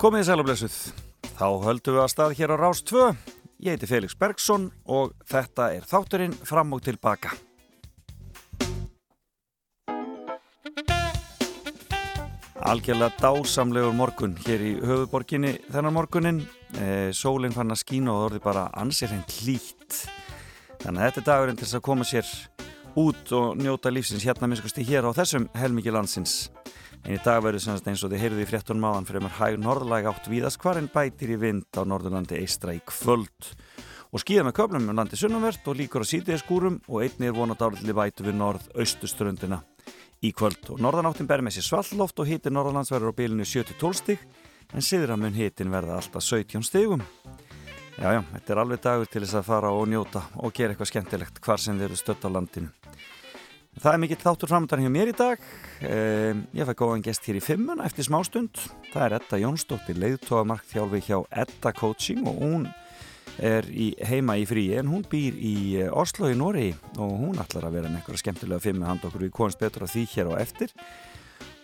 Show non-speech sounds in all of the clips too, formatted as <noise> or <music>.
Komið í sælublessuð. Þá höldum við að stað hér á Rás 2. Ég heiti Felix Bergsson og þetta er þátturinn fram og tilbaka. Algjörlega dásamlegur morgun hér í höfuborginni þennan morgunin. E, sólinn fann að skína og það orði bara ansið henn klít. Þannig að þetta er dagurinn til þess að koma sér út og njóta lífsins hérna minnskast í hér á þessum helmiki landsins. En í dag verður semst eins og þið heyrðu í fréttunum áðan fyrir maður hæg norðlæg átt víðast hvar en bætir í vind á norðurlandi eistra í kvöld. Og skýða með köflum um landi sunnumvert og líkur á sítiðskúrum og einni er vonat áralli vætu við norð-austuströndina í kvöld. Og norðanáttin ber með sér svallloft og hitir norðanlandsverður á bílinu 7-12 stig en siðra mun hitin verða alltaf 17 stigum. Já, já, þetta er alveg dagur til þess að fara og njóta og gera eitthvað skemmtilegt hvar sem þið eru stött á landinu. Það er mikill þáttur framöndan hjá mér í dag. Ég fæ góðan gest hér í fimmuna eftir smástund. Það er Edda Jónsdóttir, leiðtóamarkþjálfi hjá Edda Coaching og hún er í, heima í fríi en hún býr í eh, Oslo í Nóri og hún ætlar að vera með eitthvað skemmtilega fimmu hand okkur við komumst betur á því hér og eftir.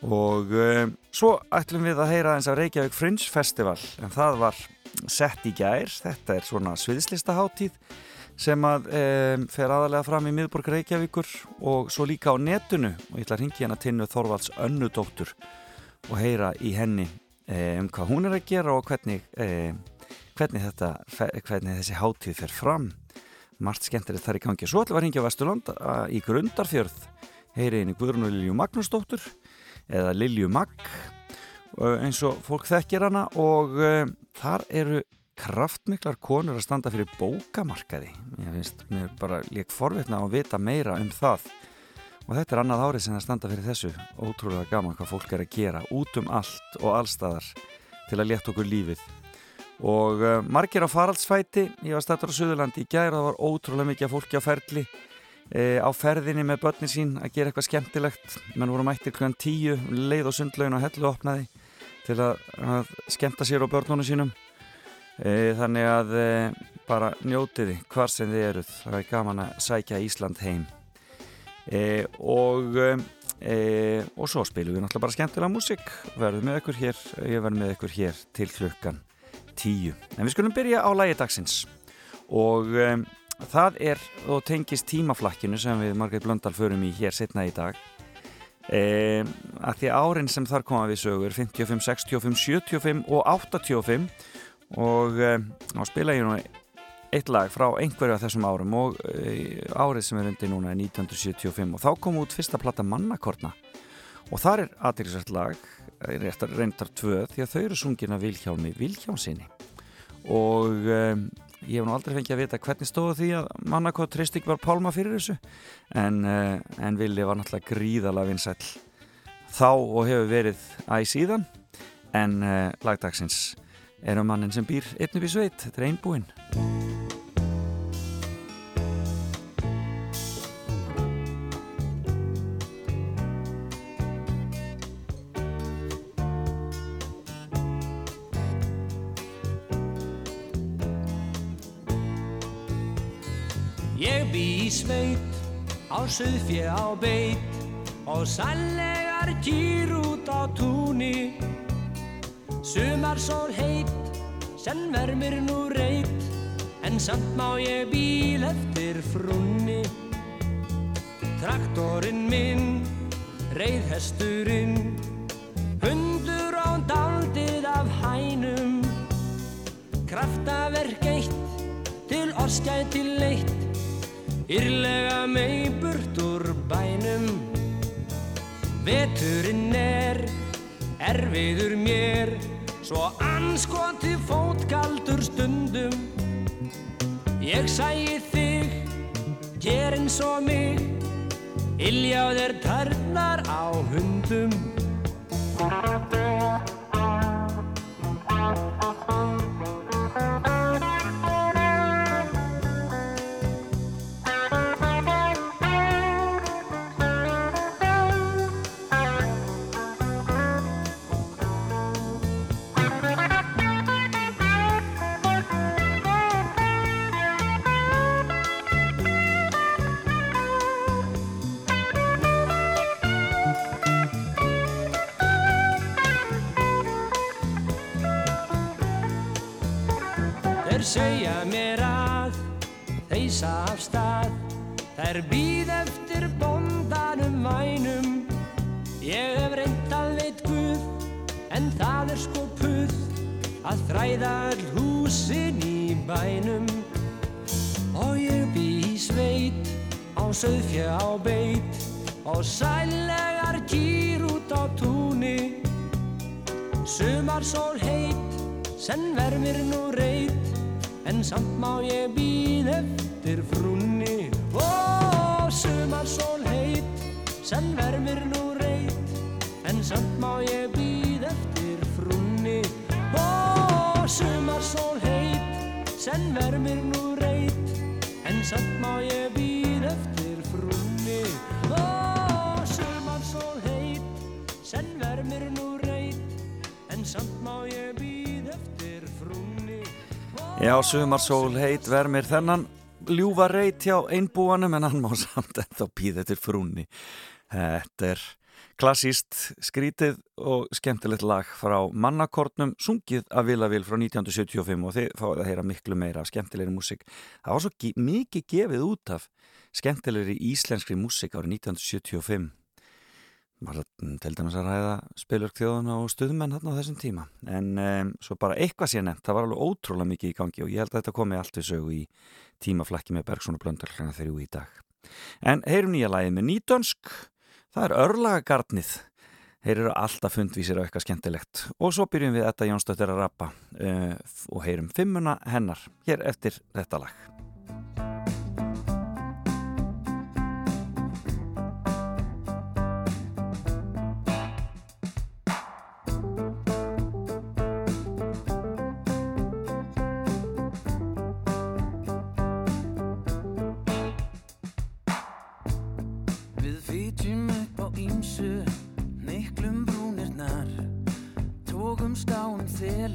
Og um, svo ætlum við að heyra eins af Reykjavík Fringe Festival en það var sett í gær. Þetta er svona sviðslistaháttíð sem að um, fer aðalega fram í miðborg Reykjavíkur og svo líka á netinu. Og ég ætla að ringi hérna tinnu Þorvalds önnudóttur og heyra í henni um hvað hún er að gera og hvernig, um, hvernig, þetta, hvernig þessi hátíð fer fram. Margt skemmtilegt þar í gangi. Svo ætla að ringja Vesturland í Grundarfjörð. Heyri inn í Guðrún og Lilju Magnúsdóttur eða Lilju Magg eins og fólk þekkir hana og þar eru kraftmiklar konur að standa fyrir bókamarkaði. Ég finnst, mér bara lík forvitna að vita meira um það. Og þetta er annað árið sem að standa fyrir þessu. Ótrúlega gaman hvað fólk er að gera út um allt og allstaðar til að leta okkur lífið. Og uh, margir á faraldsfæti. Ég var stættur á Suðurlandi í gæra og það var ótrúlega mikið fólki á ferli e, á ferðinni með börnin sín að gera eitthvað skemmtilegt. Menn voru mættir kl. 10 leið og sundlaun og hellu opnaði til að, að skemmta sér á börnunum sínum þannig að e, bara njótiði hvar sem þið eruð. Það er gaman að sækja Ísland heim. E, og og svo spilum við náttúrulega bara skemmtilega músik verðum með ykkur hér ég verð með ykkur hér til klukkan tíu. En við skulum byrja á lægi dagsins. Og það er og tengist tímaflakkinu sem við Margreit Blöndal förum í hér setna í dag. Að því árin sem þar koma við sögur 55, 65, 75 og 85 og þá spila ég nú eitt lag frá einhverju af þessum árum og e, árið sem er undir núna er 1975 og þá kom út fyrsta platta Mannakortna og þar er aðeinsvært lag eh, réttar reyndar tvöð því að þau eru sungin af Vilhjálmi Vilhjálmsinni og e, ég hef nú aldrei fengið að vita hvernig stóðu því að Mannakort trist ekki var pálma fyrir þessu en, en Vili var náttúrulega gríðalega vinsæl þá og hefur verið æg síðan. En lagdagsins er um mannin sem býr einn upp í sveit, þetta er einbúinn. Sveit, á beit og sannlegar kýr út á túni Sumar sól heit, senn vermir nú reit, en samt má ég bíl eftir frunni. Traktorinn minn, reyðhesturinn, hundur á daldið af hænum. Kraftaverk eitt, til orskæti leitt, írlega mei burt úr bænum. Veturinn er, erfiður mér, Svo anskoti fótgaldur stundum. Ég sæi þig, ger eins og mig þér törnar á hundum Þær býð eftir bondanum vænum. Ég hef reynd að veit Guð En það er sko puð Að þræða all húsin í bænum. Og ég bý í sveit Á söðfjö á beit Og sælegar kýr út á túni. Sumar sól heit Senn vermir nú reit En samt má ég býð eftir frúnni. Ó, sól heit Senn vermir nú reit En samt má ég býð eftir frúnni. Ó, sumar sól heit Senn vermir nú reit En samt má ég býð eftir frúnni. Ó, sumar sól heit Senn vermir nú reit En samt má ég býð eftir frúnni. Já, sumarsól heit vermir þennan ljúfa reit hjá einbúanum en hann má samt ennþá býða til frúnni. Þetta er klassíst skrítið og skemmtilegt lag frá mannakortnum sungið af Vilavil frá 1975 og þið fáið að heyra miklu meira af skemmtilegri músik. Það var svo mikið gefið út af skemmtilegri íslenskri músik árið 1975 var það til dæmis að ræða spilurk þjóðuna og stuðmenn hérna á þessum tíma en um, svo bara eitthvað sé nefnt það var alveg ótrúlega mikið í gangi og ég held að þetta komi allt við sögu í tímaflakki með Bergson og Blöndal hljana þeirri í dag. En heyrum nýja lægið með nýtönsk það er örlagagarnið. Þeir eru alltaf fundvísir á eitthvað skemmtilegt. Og svo byrjum við þetta Jónsdóttir að rappa uh, og heyrum fimmuna hennar hér eftir þetta lag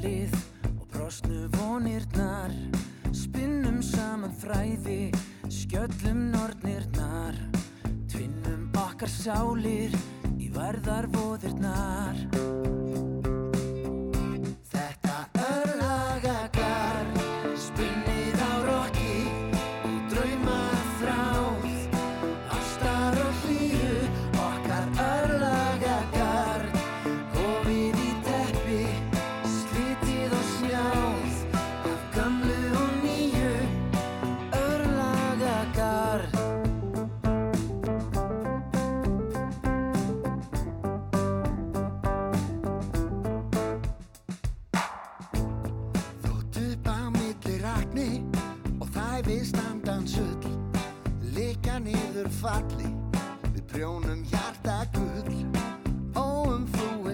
þelið og brosnu vonirnar. Spinnum saman þræði, skjöllum nornirnar. Tvinnum okkar sálir í varðarvoðirnar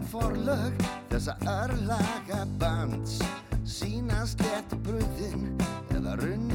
forlög þessa örlaga bands. Sýnast léttu bröðin eða runnin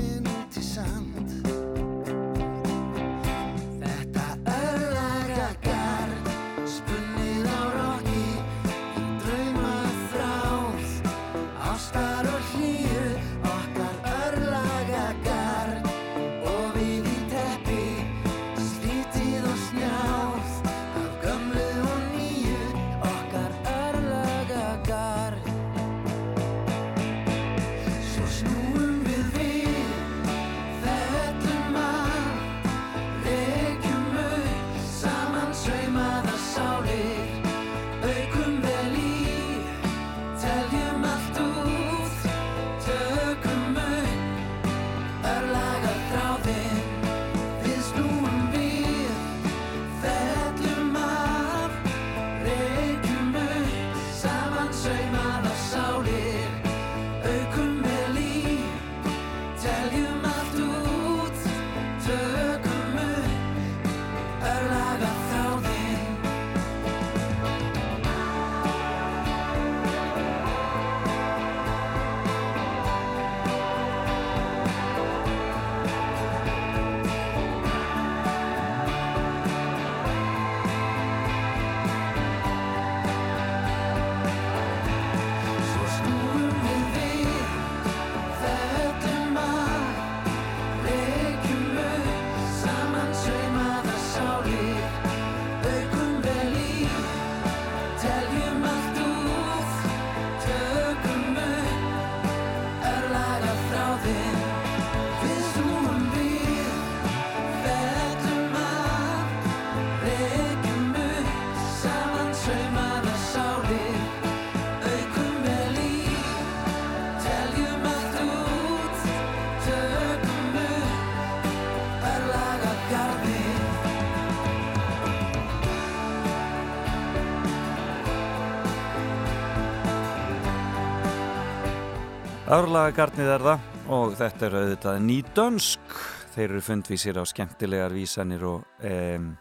Árlagagarnið er það og þetta er auðvitað nýdönsk. Þeir eru fundvísir á skemmtilegar vísanir og um,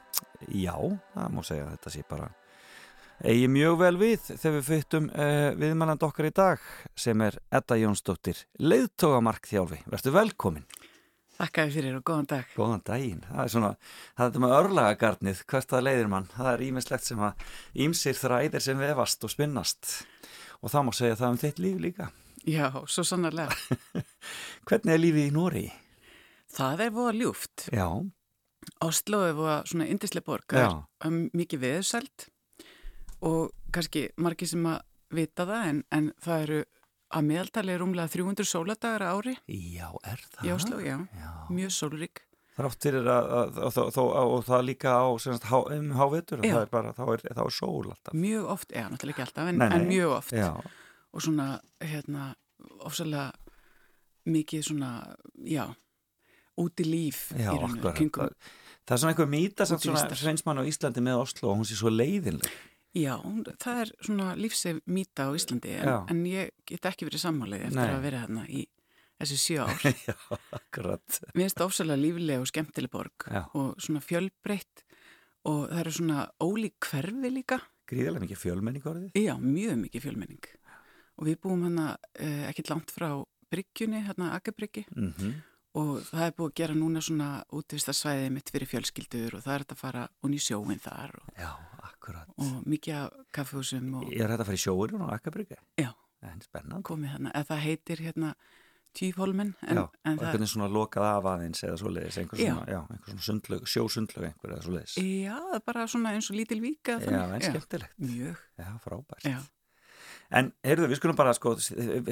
já, það má segja að þetta sé bara eigi mjög vel við þegar við fyttum uh, viðmæland okkar í dag sem er Edda Jónsdóttir, leiðtógamark þjálfi. Verður velkomin. Þakka þér fyrir og góðan dag. Góðan daginn. Það er svona, það er þetta með örlagagarnið, hvert það leiðir mann. Það er ímislegt sem að ímsir þræðir sem vefast og spinnast og það má segja það um þitt líf líka. Já, svo sannarlega. <laughs> Hvernig er lífið í Nóri? Það er voða ljúft. Já. Oslo er voða svona indislega borg. Já. Það er um, mikið veðsælt og kannski margir sem að vita það en, en það eru að meðaltali rúmlega 300 sóladagar ári Já, er það? í Oslo, já. Já. Mjög sólrík. Þrátt fyrir að, að, að, að, það líka á semst, há, um hávetur og það er bara, þá er, þá er sól alltaf. Mjög oft, já, náttúrulega ekki alltaf, en, Nei, nei. en mjög oft. Já, Og svona, hérna, ofsalega mikið svona, já, úti líf já, kringum Það, er svona einhver mýta sveinsmann á Íslandi með Oslo og hún sé svo leiðinleg. Já, það er svona lífsef mýta á Íslandi en, en ég get ekki verið sammálið eftir Nei. að vera hérna í þessi sjö <laughs> ár. já, akkurat. Mér finnst það ofsalega lífleg og skemmtileg borg Já. og svona fjölbreytt og það eru svona ólík hverfi líka. Gríðilega mikið fjölmenning orðið. Já, mjög mikið fjölmenning. Og við búum hérna eh, ekkit langt frá bryggjunni, hérna Akabryggi Mm og það er búið að gera núna svona útvistarsvæðið mitt fyrir fjölskyldur og það er þetta að fara unni sjóin þar og, Já, akkurat. og mikið af kaffehúsum og er hægt að fara í sjóurinn og Akabrygge. Já. Komið hérna, eða það heitir hérna Tvífólmen en, já, en og einhvern veginn svona lokað af aðeins eða Já. svona, já, einhver svona sundlög, sjósundlög einhver eða svoleiðis. já, það er bara svona eins og lítil víka Já, en skemmtilegt. mjög, Já, frábært. já, En, heyrðu, við skulum bara, sko,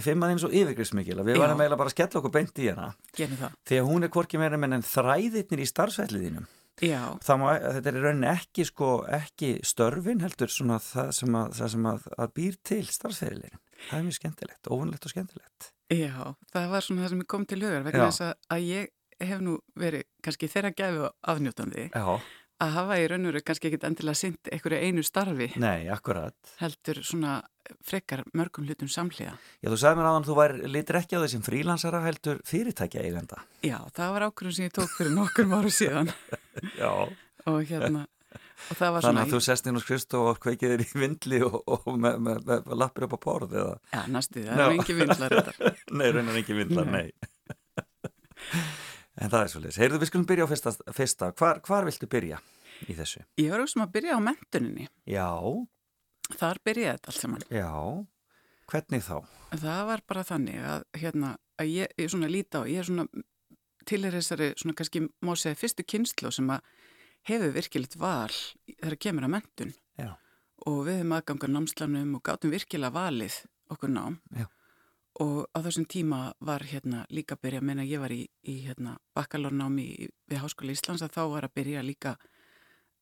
fimm aðeins og yfirgrismikil, að við Já. varum eiginlega bara að skella okkur beint í hana, gerum það að hún er hvorki meira menn en þræðirnir í starfsætliðinum. já, má, þetta er í rauninni ekki, sko, ekki störfin heldur, svona það sem að, það sem að, að býr til starfsæliðin. Það er mjög skemmtilegt, óvunlegt og skemmtilegt. já það var svona það sem ég kom til hugar vegna þess að, að ég hef nú verið kannski þeirra gæfi afnjótandi Já, að hafa í raun og veru kannski ekkit endilega sint einhverju einu starfi nei, akkurat. heldur svona frekar mörgum hlutum samhliða Já, þú sagði mér aðan, þú var, litur ekki á þessum frílansara heldur fyrirtækja eigenda. já, það var ákvörðum sem ég tók fyrir nokkur áru síðan <laughs> Já. og hérna og það var Þannig svona að þú sest inn á skrist og kveikið þér í vindli og, og með, með, með, lappir upp á borð eða? já, næstu, það Já. er engi vindlar þetta <laughs> Nei, raunar ekki vindlar, nei. Nei. En það er svolítið. Heyrðu, við skulum byrja á fyrsta. fyrsta. Hvar, hvar viltu byrja í þessu? Ég var auðvitað að byrja á mentuninni. Já, Þar byrjaði þetta allt saman. já. Hvernig þá? Það var bara þannig að, hérna, að ég, ég svona líti á, ég er svona til þessari svona kannski má segja fyrstu kynslu sem að hefur virkilegt val þegar kemur að mentun Já. og við hefum aðgangar námslanum og gátum virkilega valið okkur nám Já. Og á þessum tíma var hérna líka að byrja, meina ég var í, í hérna bakalornámi í- við Háskóla Íslands að þá var að byrja líka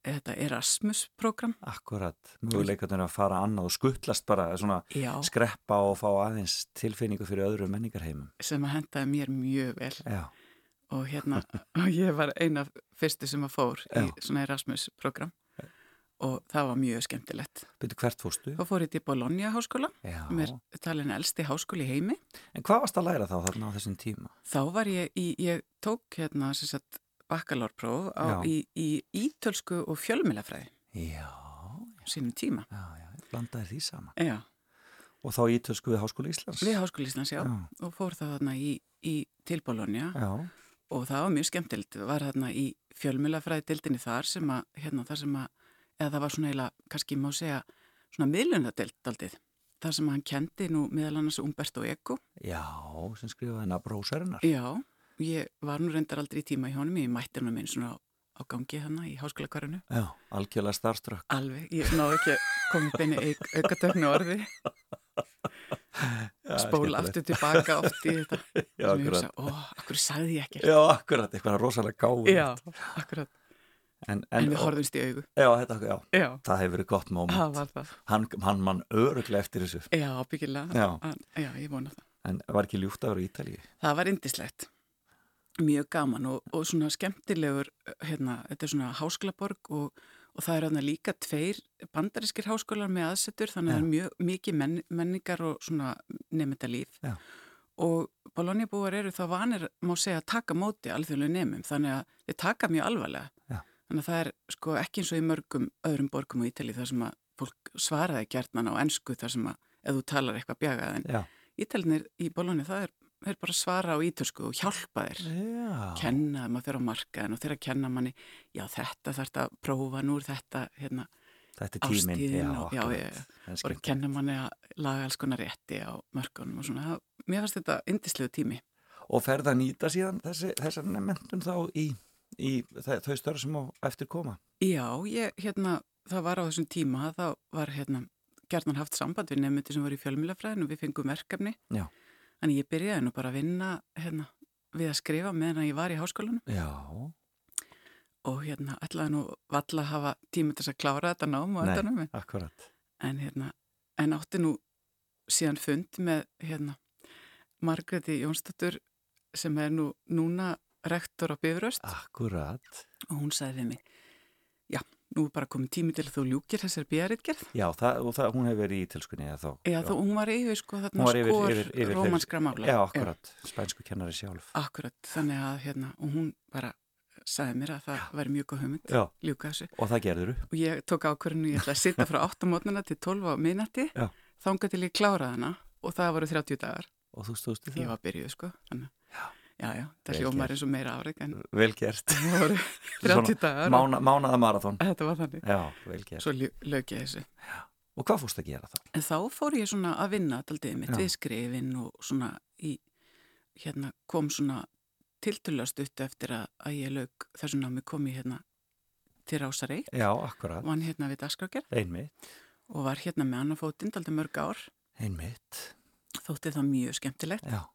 þetta Erasmus-program. Akkurat, möguleikarnir að fara annað og skuttlast bara, svona Já. skreppa og fá aðeins tilfinningu fyrir öðru menningarheimum. sem að hendaði mér mjög vel Já, og hérna, <laughs> og ég var eina fyrstu sem að fór í Já. svona Erasmus-program og það var mjög skemmtilegt. byrju hvert fórstu? Þá fór ég til Bologna háskóla, sem er talin elsti háskóli heimi. En hvað varst að læra þá þarna á þessum tíma? Þá var ég í, ég tók hérna sagt bakalárpróf á, í, í ítölsku og fjölmilafræði Já, á sínum tíma. já, já, blandaði því saman. Já, Og þá ítölsku við Háskóla Íslands? við háskóli Íslands, já, Já. og fór það þarna í, í til Bologna Já, og það var mjög skemmtilegt, var þarna í fjölmjölafræði dildinni þar sem að, hérna þar sem að, eða það var svona eiginlega, kannski má segja, svona miðlunadelt aldrei, þar sem hann kendi nú meðal annars Umberto Eco. já, sem skrifaði hennar brósarinnar. Já, ég var nú reyndar aldrei í tíma í honum, ég mætti hann minn svona á, gangi hana í háskólakvarinu. Já, algjörlega starfströkk. Alveg, ég náðu ekki að koma upp einu auk, aukatöfnu orði, spóla aftur tilbaka oft í þetta. <laughs> Já, akkurat. ó, akkur sagði ég ekki. Já, akkurat, eitthvað rosalega gáð. Já, akkurat. En, En, en, við horfumst í augu. Já, þetta, já, Já, það hefur verið gott það moment. var það. Hann, hann mann öruglega eftir þessu. Já, byggilega. Já. ég vona það. En var ekki ljúft að vera í Ítalíu? Það var indislegt. Mjög gaman og, og svona skemmtilegur, hérna, þetta er svona háskólaborg og, og það er hérna líka tveir bandarískir háskólar með aðsetur, þannig að það er mjög mikið menn, menningar og svona nefndalíf. Já. og Bologna-búar eru þá vanir, má segja, að taka móti alþjóðlega nefnum, þannig að þeir taka mjög alvarlega. Já. Þannig að það er sko ekki eins og í mörgum öðrum borgum á Ítali þar sem að fólk svaraði gertnan á ennsku þar sem að ef þú talar eitthvað bjagað en Já. Ítalinir í Bologna það er, er bara svara á ítörsku og hjálpa þér Já. kenna þeim að þeirra á markaðin og þeirra kenna manni já þetta þarf þetta að prófa núr þetta hérna Þetta er tíminn. Ástíðin og- já, akkurat. já, bara skemmtilegt. kenna manni að laga alls konar rétti á mörkunum og svona mér fannst þetta indislegu tími Og ferð að nýta síðan þessi, þessar mentun þá í, í þau störf sem á eftir koma. Já, ég, hérna, það var á þessum tíma, þá var, hérna, gerðan haft samband við nefndi sem var í fjölmjölafræðin og við fengum verkefni. Já. Þannig ég byrjaði nú bara að vinna, hérna, við að skrifa meðan ég var í háskólanum Já. og, hérna, ætlaði nú valla að hafa tíma til þess að klára þetta nám og þetta námi. En, hérna, en átti nú síðan fund með, hérna, Margreti Jónsdóttur sem er nú núna rektor á Bifröst Akkurat. og hún sagði við mig, já, nú er bara komið tími til að þú ljúkir þessar bíaritgerð Já, það, og það, hún hefur verið í tilskunni eða þá. Já, þú, hún var yfir sko þarna skor rómanskra mála. Já, akkurat. Spænsku kennari sjálf. Akkurat, þannig að hérna, og hún bara sagði mér að það væri mjög góð hugmynd, Já. ljúka þessu. Og það gerður Og ég tók ákvörðinu, ég ætla að sitta frá 8 mótnana til 12 á minnati, Já. þánga til ég kláraði hana og það voru 30 dagar. Og þú stóðst í Ég það. var byrjuð sko, þannig. Já, já, það Vel hljómar eins og meira árið, en Vel gert. það <laughs> voru 30 dagar. Mána, mánaða marathón. Þetta var þannig. Já, vel gert. Svo lög ég þessu. Og hvað fórst að gera þá? En þá fór ég svona að vinna daldið mitt Já. við skrifin og svona í, hérna kom svona tildulega upp eftir að, að ég lög þessu námi kom ég hérna til Rásarei, Já, akkurat. vann hérna við dagskrákjær Einmitt. og var hérna með annar fótinn daldið mörg ár, Einmitt. þótti það mjög skemmtilegt. Já.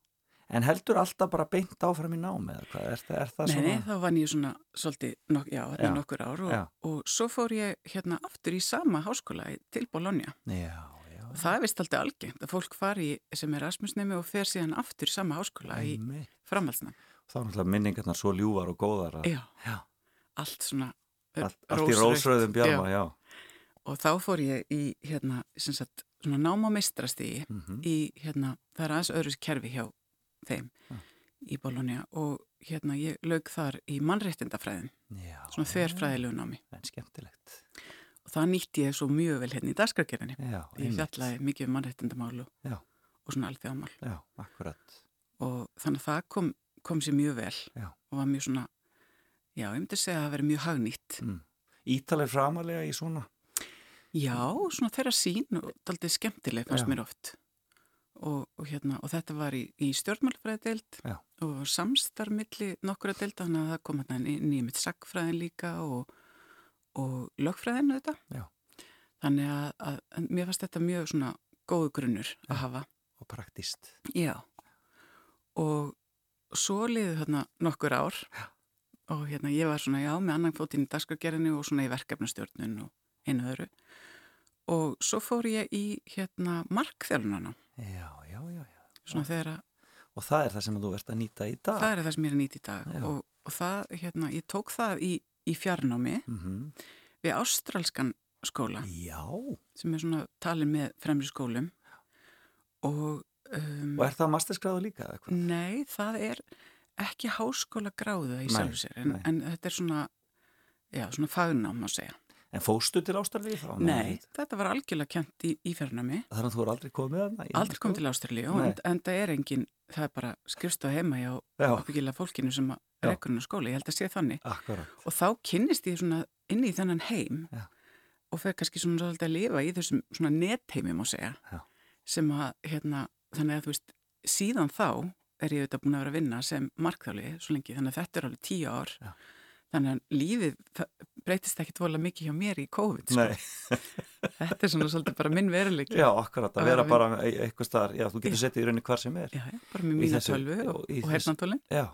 En heldur alltaf bara beint áfram í námi eða hvað? Er, er það Nei, svona? nei, þá vann ég svona svolítið, nok já, Já. nokkur ár og, Já. og svo fór ég hérna aftur í sama háskóla í- til Bologna. Já, já. Það er vist alltaf algengt að fólk fari í- sem er Erasmusnemi og fer síðan aftur í sama háskóla í Einmitt. framhaldsnam. Þá er náttúrulega minningarnar svo ljúvar og góðar að... Já, Já. allt svona Allt, allt í rósröðum bjarma, já. og þá fór ég í hérna, sem sagt, svona nám á meistrastígi Mhm. í hérna, það er aðeins öðru kerfi hjá þeim í Bologna og hérna ég lög þar í mannréttindafræðin, Já. svona þverfræðilegu námi En skemmtilegt. og það nýtti ég svo mjög vel hérna í dagskargerðinni ég fjallaði mikið um mannréttindamál og, svona alþjóðamál og þannig að það kom, kom sér mjög vel Já. og var mjög svona já, ég myndi segja að það veri mjög hagnýtt Mm. Ítalir framalega í svona? Já, svona þeirra sín og daldið skemmtileg fannst Já. mér oft og, og, hérna, og þetta var í, í stjórnmálfræðideild Já. og samstarmilli nokkura deilda þannig að það kom hérna nýjum mitt sagfræðin líka og, og lögfræðin þetta Já. þannig að, að, að mér fannst þetta mjög svona góðu grunnur að hafa Og praktist. Já og svo liði þarna nokkur ár já. og hérna ég var svona já með annan fótinn í dagskargerðinu og svona í verkefnastjórnun og einu öðru og svo fór ég í hérna markþjálunana Já, já, já, já. svona þegar að Og það er það sem þú ert að nýta í dag. það er það sem ég er að nýta í dag og, og það, hérna, ég tók það í, í fjarnámi Mm við ástralskan skóla Já. sem er svona talin með fremri skólum og um, Og er það masterskráðu líka eða hvað? Nei, það er ekki háskóla gráða í Nei, sjálfu sér en, en þetta er svona já, svona fagnám má segja. En fóstu til Ástralíu þá? Nei, þetta var algjörlega kent í, í fjarnami Þannig að þú er aldrei komið þarna? í aldrei kom sko? til Ástralíu en, en það er engin, það er bara skrifstof heima hjá Já, uppbyggilega fólkinu sem er ekkurinn á skóli, ég held að sé þannig akkurat. og þá kynnist ég svona inn í þennan heim Já. og fer kannski svona svolítið að lifa í þessum svona netheimi má segja Já. sem að hérna, þannig að þú veist síðan þá er ég auðvitað búin að vera að vinna sem markþáli svo lengi, þannig að þetta er alveg tíu ár Já. þannig að lífið það breytist ekki tvolega mikið hjá mér í COVID sko. <laughs> Þetta er svona svolítið bara minn veruleiki já, akkurat. Að Að vera bara e- eitthvað starf, já, þú getur settið í rauninni hvar sem er. já, já, bara með þessu- tölvu og, og og hernantólin Já,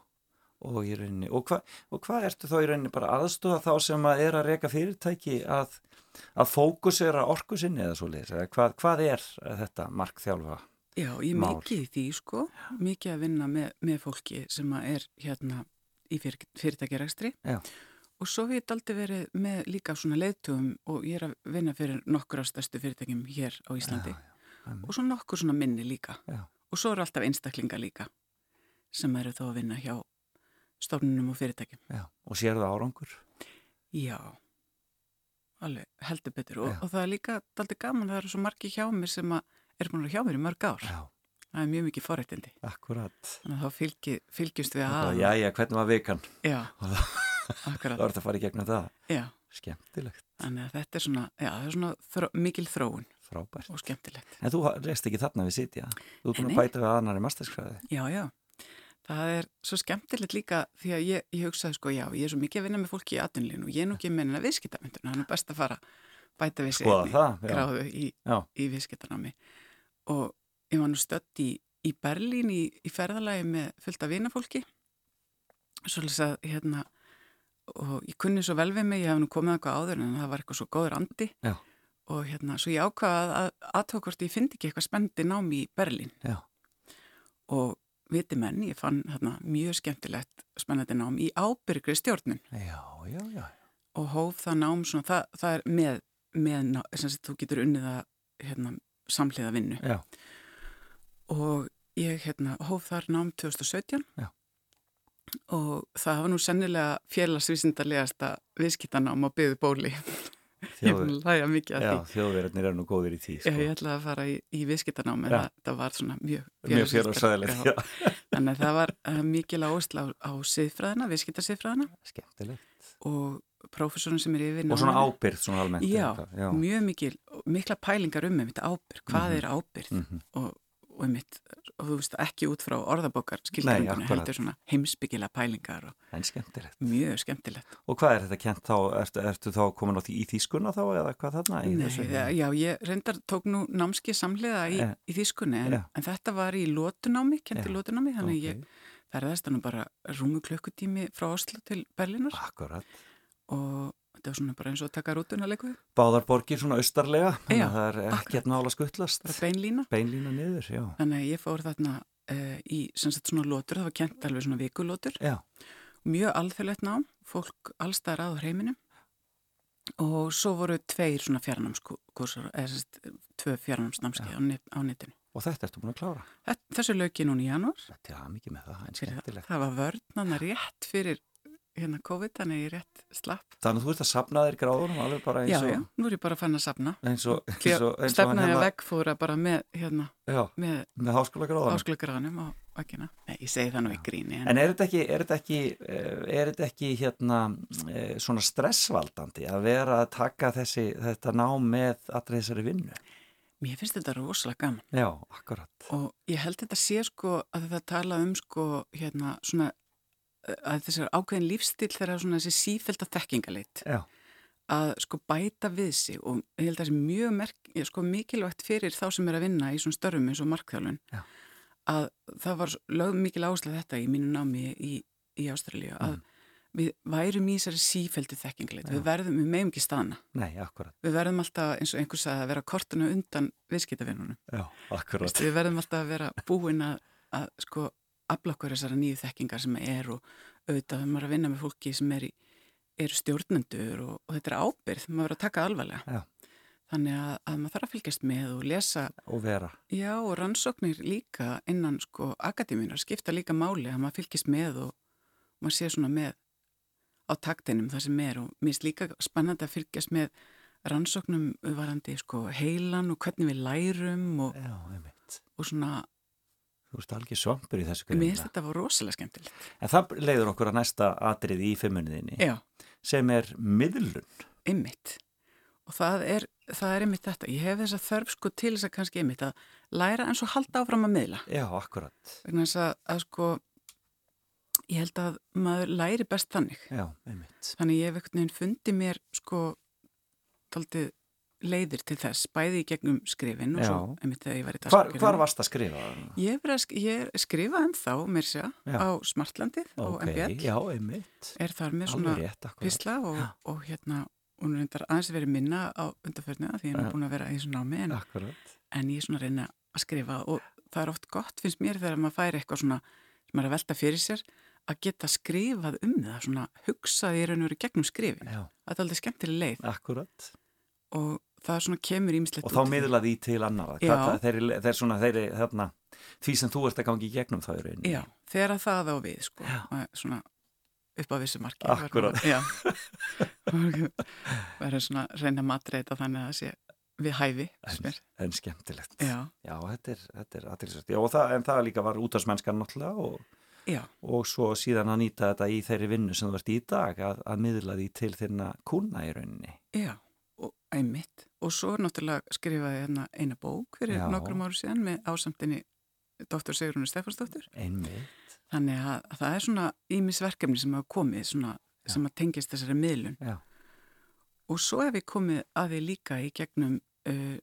og í rauninni. Og, hva, og hvað ertu þá í rauninni bara aðstofa þá sem að er að reyka fyrirtæki að, að fókusera orku sinni eða svo leiðis? Hvað, hvað er þetta markþjálfa? Já, ég er mikið í því sko, mikið að vinna með, með fólki sem að er hérna í fyr, fyrirtækjarækstri Já. Og svo hef ég aldrei verið með líka svona leiðtugum og ég er að vinna fyrir nokkur af stærstu fyrirtækjum hér á Íslandi Já, já, og svo nokkur svona minni líka Já. og svo eru alltaf einstaklinga líka sem eru þó að vinna hjá stofnunum og fyrirtækjum. Og sérðu árangur? Já, alveg heldur betur og, og það er líka aldrei gaman, það eru svo margi hjá mér sem að er búin að hjá mér í mörg ár. Já. Það er mjög mikið forrættindi. Akkurat. Þannig að þá fylgi, fylgjumst við að. já, já, hvernig var vikan? Já, Var þetta að fara í gegnum það. Já, Skemmtilegt, þannig að þetta er svona, já, er svona þró, mikil þróun frábært. og skemmtilegt. En þú reist ekki þarna við sitja. Þú er búin að bæta við annari masterskræði. Já, já. Það er svo skemmtilegt líka því að ég, ég hugsaði sko, já, ég er svo mikið að vinna með fólki í atvinnlínu og ég er nú ekki meina viðskiptamyndun, hann er best að fara bæta við sig gráðu í, í viðskiptanámi og ég var nú stött í, í Berlín í, í ferðalagi með fullt af vinafólki svolítið að hérna og ég kunni svo vel við mig, ég hef nú komið eitthvað áður en það var eitthvað svo góður andi Já. og hérna, svo ég ákvaða að aðtókvort ég fyndi ekki eitthvað spendi námi í Berlín Já. og viti menn, ég fann hérna, mjög skemmtilegt spennandi nám í ábyrgri stjórnun Já, já, já. og hóf það nám svona, það, það er með, með sagt, þú getur unnið að hérna, samhliða vinnu Já, og ég hérna, hóf þar nám 2017 Já. Og það var nú sennilega félagsvísindarlegasta viðskiptanám á byggðu bóli ég er að hlæja mikið að já því þjóðverðinir eru nú góðir í. Já, Sko. ég ætlaði að fara í, í viðskiptanám en það, það var svona mjög Mjög já. <laughs> Þannig að það var uh, mikil áhersla á, á siðfræðina, viðskiptarsiðfræðina Skemmtilegt. og prófessorinn sem er yfir Og svona ábyrgð svona almennt. Já, já. mjög mikil, mikla pælingar um einmitt ábyrg, hvað Mhm. er ábyrg Mhm. og, og einmitt, og þú veist ekki út frá skilgreiningunni, akkurat. heldur svona heimsbyggilega pælingar og En skemmtilegt. mjög skemmtilegt. Og hvað er þetta kent þá? Ertu, ertu þá komin á því í þýskuna þá eða hvað þarna? í Nei, það, já, ég reyndar tók nú námski samlega í, Ja. í þýskunni en, Ja. en þetta var í lótunámi, kenti Ja, lótunámi, þannig Ok. ég ferðast þannig bara rúmu klukkutími frá Oslo til Berlinar Akkurat. og þetta var svona bara eins og að taka rútuna leiku, Báðar borgir svona austarlega, þannig að það er ekkert nála skuttlast. bara beinlína. Beinlína niður, já. Þannig að ég fór þarna uh, í sagt svona lótur, það var kent alveg svona vikulótur, Já, mjög alþjóðlegt nám, fólk allstæðar að á heiminu og svo voru tveir svona fjarnámskursar, eða sem sagt tvö fjarnámsnámskeið á, net, á netinu. og þetta ertu búin að klára. Þess- Þessu lauki núna í janúar, Þetta er mikið með það, en það, skemmtilegt. það var vörnana rétt fyrir hérna COVID, þannig ég rétt slapp. Þannig að þú ert að sapna þér gráðunum alveg bara eins Já, og... já, nú er ég bara fann að sapna. Eins og, og, og Stefnaði að veggfóra bara með, hérna, Já, með með háskóla gráðunum. áskulagraðanum á veggina. Nei, ég segi það nú í gríni. En er þetta ekki, er þetta ekki, eh, er þetta ekki hérna eh, svona stressvaldandi að vera að taka þessi, þetta nám með allra þessari vinnu? Mér finnst þetta rosalega gaman. Já, akkurat. Og ég held þetta sé sko að þetta tala um sko hérna svona að þessar ákveðin lífstil þegar svona þessi sífælda þekkingaleit Já, að sko bæta við sig og ég held að það sé mjög merk, sko, mikilvægt fyrir þá sem er að vinna í svona störfum eins og markþjálun Já. að það var lögð mikil áslag þetta í mínu námi í, í Ástralíu að við værum í þessari sífældu þekkingaleit, Mm. Já. við verðum, við meðum ekki staðna nei, akkurat. við verðum alltaf eins og einhvers að vera kortinu undan viðskiptavinnunum Já, akkurat. við verðum alltaf að vera búin að, að sko afla okkur þessara nýju þekkingar sem er og auðvitað þegar maður er að vinna með fólki sem er í, eru stjórnendur og, og þetta er ábyrð, maður verður að taka alvarlega Já. þannig að, að maður þarf að fylgjast með og lesa, Og vera. já og rannsóknir líka innan sko akademíunar skipta líka máli að maður fylgjast með og maður sé svona með á taktinum það sem er og mér finnst líka spennandi að fylgjast með rannsóknum varandi sko heilan og hvernig við lærum og, og svona Þú veist alveg svampur í þessu Mér finnst greina. þetta var rosalega skemmtilegt. En það leiður okkur að næsta atrið í fimmunniðinni Já, sem er miðlun. ymmit. Og það er, það er ymmit þetta. Ég hef þess að þörf sko til þess að kannski ymmit að læra eins og halda áfram að miðla. Já, akkurat. Vegna þess að, að sko, ég held að maður læri best þannig. Já, einmitt. Þannig ég hef ekkert nefn fundi mér sko, taldið leiðir til þess, bæði í gegnum skrifin og Já. svo ymmit þegar ég var í Hvar, dagskrifinu. hvar varst að skrifa? Ég sk ég skrifa ennþá, mér sé, á Smartlandið og Ok, MBL. já, einmitt. Er þar með svona rétt, pisla og, og hérna hún er reyndar aðeins verið minna á undarförnu því ég er búin að vera í þessu námi en, en ég er svona að reyna að skrifa og það er oft gott finnst mér þegar maður færi eitthvað svona sem er að velta fyrir sér að geta skrifað um það svona hugsað í raun og veru gegnum skrifin Já, það er aldrei skemmtileg leið akkurat. og það svona kemur ímislegt Og þá miðla því til. Hvað, þeir, þeir svona, þeir, þarna, því sem þú ert að gangi í gegnum það í rauninni. Já, þegar að það á við sko, Já. svona upp á vissu marki Akkúrat. Já verður svona reyna matreita þannig að það sé við hæfi En, en skemmtilegt. Já, Já, þetta er, þetta er aðtilsvægt. Já, og það, en það líka var útásmennskan náttúrulega og, og svo síðan að nýta þetta í þeirri vinnu sem þú ert í dag að, að miðla því til þinna kuna í rauninni. já og einmitt og svo náttúrulega skrifaði hérna eina bók fyrir Já. nokkrum áru síðan með ásamtinni Dr. Sigrunni Stefansdóttir Einmitt. þannig að, að það er svona ímisverkefni sem hafa komið svona, sem að tengist þessari miðlun Já. og svo hef ég komið að því líka í gegnum uh,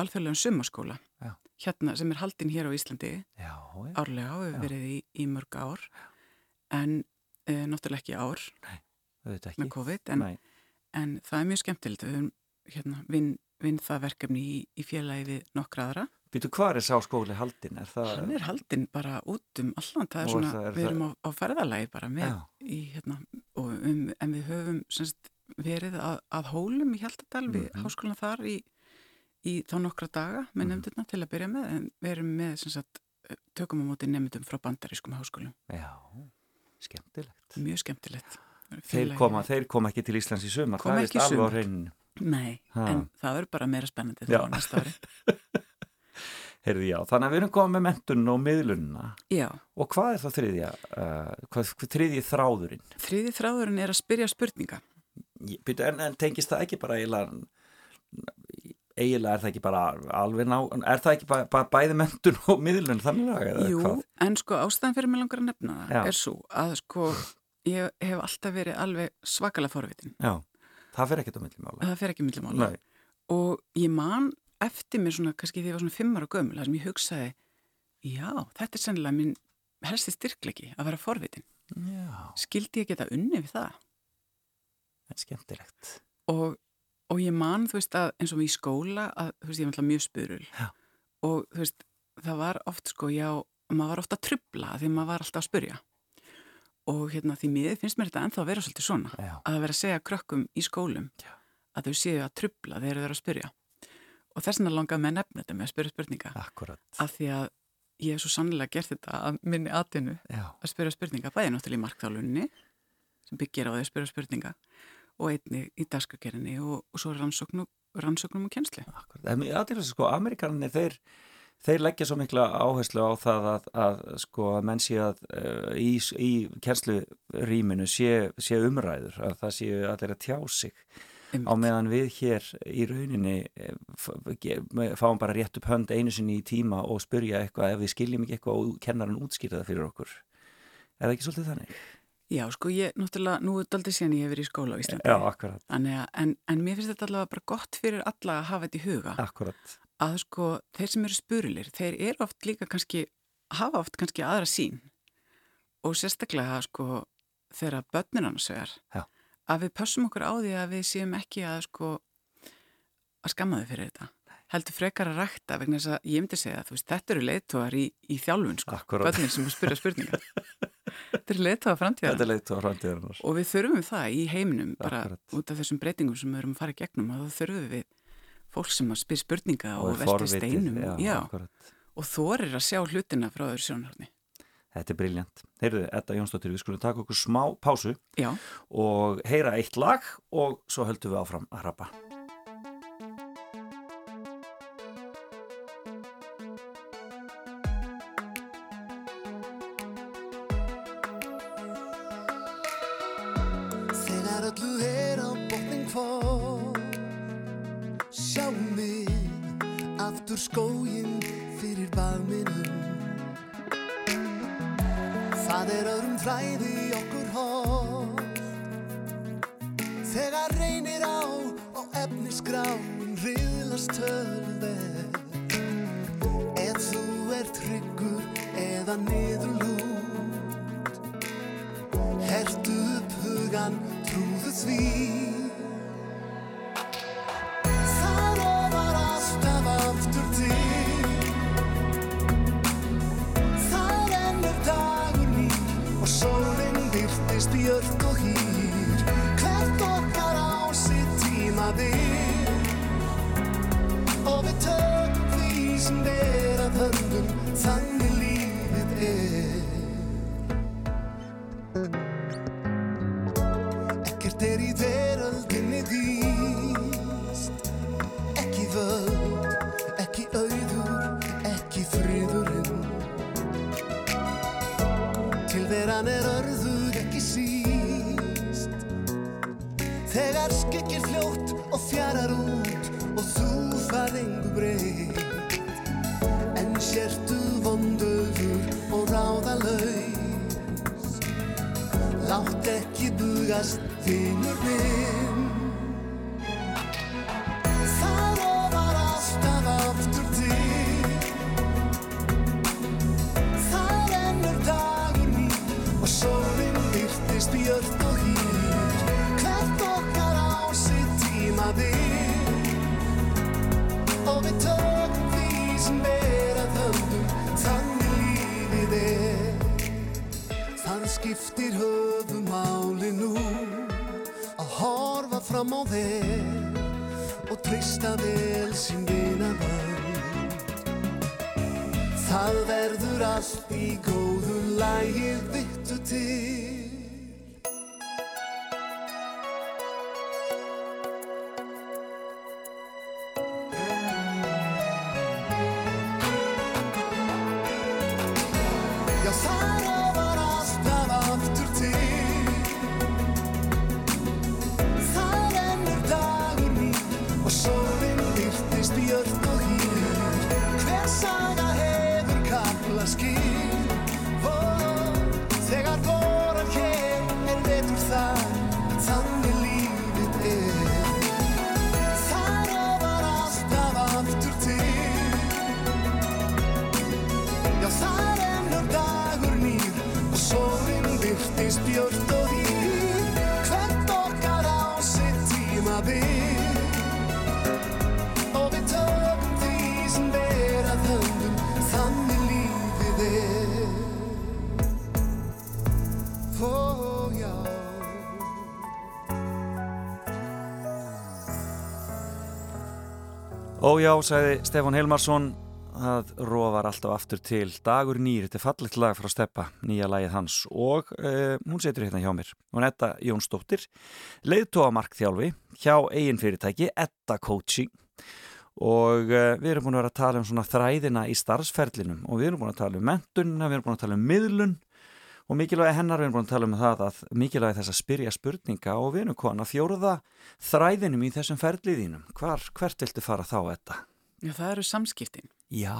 alþjóðlegum sumaskóla Já. hérna sem er haldinn hér á Íslandi Já, árlega Já. hefur verið í, í mörg ár en uh, náttúrulega ekki ár ekki. með COVID en, Nei. en það er mjög skemmtilegt við höfum hérna, vinn vin það verkefni í, í félagi við nokkra aðra Býtu, hvað er sá skóli haldin? Er það... hann er haldinn bara út um allan það er svona, það- er við það- erum á, á ferðalagi bara með í hérna um, en við höfum semst, verið að, að hólum í Hjaltadal við Mhm. háskólan þar í, í þá nokkra daga með Mhm. nefndurna til að byrja með en við erum með sagt, tökum á móti nefndum frá bandarískum háskólum Já, skemmtilegt. mjög skemmtilegt Þeir koma, þeir koma ekki til Íslands í sumar, Koma það er alveg á hreinu. Nei, Ha. en það verður bara meira spennandi þá næsta ári <laughs> Heyrði já, þannig að við erum komið með mentun og miðlunna. Já, Og hvað er það þriðja, uh, hvað, þriðji þráðurinn? þriði þráðurinn er að spyrja spurninga Ég- en, en tengist það ekki bara eiginlega, eiginlega er það ekki bara alveg ná, er það ekki bara, bara bæði mentun og miðlun þannig að Jú, hvað? en sko ástæðan fyrir mig langar að nefna það Já. er svo að sko ég hef alltaf verið alveg svakalega forvitin Já, það fer ekkert á milli mála. það fer ekki milli mála Nei, og ég man eftir mér svona kannski því ég var svona fimmar og gömul þar sem ég hugsaði já, þetta er sennilega minn helsti styrklegi að vera forvitin. Já, skildi ég geta unni við það? Það er skemmtilegt. og, og ég man þú veist að eins og í skóla að þú veist ég var alltaf mjög spurul. Já. og þú veist það var oft sko já, maður var ofta að trubla því maður var alltaf að spurja og hérna því miður finnst mér þetta ennþá að vera svolítið svona Já, að vera að segja krökkum í skólum Já. að þau séu að trubla þegar þau eru að spyrja og þess vegna langaði með nefna þetta með að spyrja spurninga akkurat. af því að ég hef svo sannlega gert þetta að minni Já, að spyrja spurninga bæði náttúrulega í markþálunni sem byggir á því að spyrja spurninga og einni í dagskrukerinni og, og svo rannsóknum, rannsóknum og kjenslu akkurat. En ég aðeins sko, Amerikaninni, þeir, þeir leggja svo mikla áherslu á það að, að sko, að menn sé að uh, í, í kjensluríminu sé, sé umræður, að það sé allir að tjá sig. á meðan við hér í rauninni eh, fáum bara rétt upp hönd einu sinni í tíma og spyrja eitthvað ef við skiljum ekki eitthvað og kennarinn útskýrða það fyrir okkur. Er það ekki svolítið þannig? Já, sko ég, náttúrulega, nú er þetta aldrei síðan ég hef verið í skóla á Íslandi. Já, akkurat, að, en, en mér finnst þetta allavega bara gott fyrir alla að hafa þetta í huga. Akkurat að sko, þeir sem eru spurilir þeir eru oft líka kannski hafa oft kannski aðra sín og sérstaklega sko þegar börnin annars vegar. Já. að við pössum okkur á því að við séum ekki að sko að skamma þau fyrir þetta. Heldur frekar að rækta vegna þess að ég myndi segja að veist, þetta eru leiðtóðar í, í þjálfun sko, börnin sem spyrja spurningar <laughs> þetta eru leiðtóðar framtíðar Þetta er leitt á framtíðarinnar. Og við þurfum það í heiminum bara Akkurat. út af þessum breytingum sem við erum að fara í gegnum og þá þurfum við fólk sem að spyr spurninga og, velti forvitið, steinum. já, já, og þorir að sjá hlutina frá öðru sjónarni Þetta er briljant Heyrðu, Edda Jónsdóttir, við skulum taka okkur smá pásu Já, og heyra eitt lag og svo höldum við áfram að rappa. Þegar öllu er á botning fór aftur skóginn fyrir bagminum Það er öðrum fræði okkur hótt. Þegar reynir á og efnisgráin riðlast tölver Ef þú ert tryggur eða niðurlút Ó, já Ó já, sagði Stefán Helmarsson það rofar alltaf aftur til. Dagur nýr, þetta er fallegt lag frá Steppa nýja lagið hans. Og uh, hún setur hérna hjá mér, hún Edda Jónsdóttir leiðtóamarkþjálfi hjá eigin fyrirtæki, Edda Coaching. Og uh, við erum búin að vera að tala um svona þræðina í starfsferlinum. Og við erum búin að tala um mentunina, við erum búin að tala um miðlun og mikilvægi hennar við erum búin að tala um það að mikilvægi þess að spyrja spurninga og við erum konar að fjóruða þræðinum í þessum ferliðínum Hvar, hvert viltu fara þá, Edda? Já, það eru samskiptin. Já.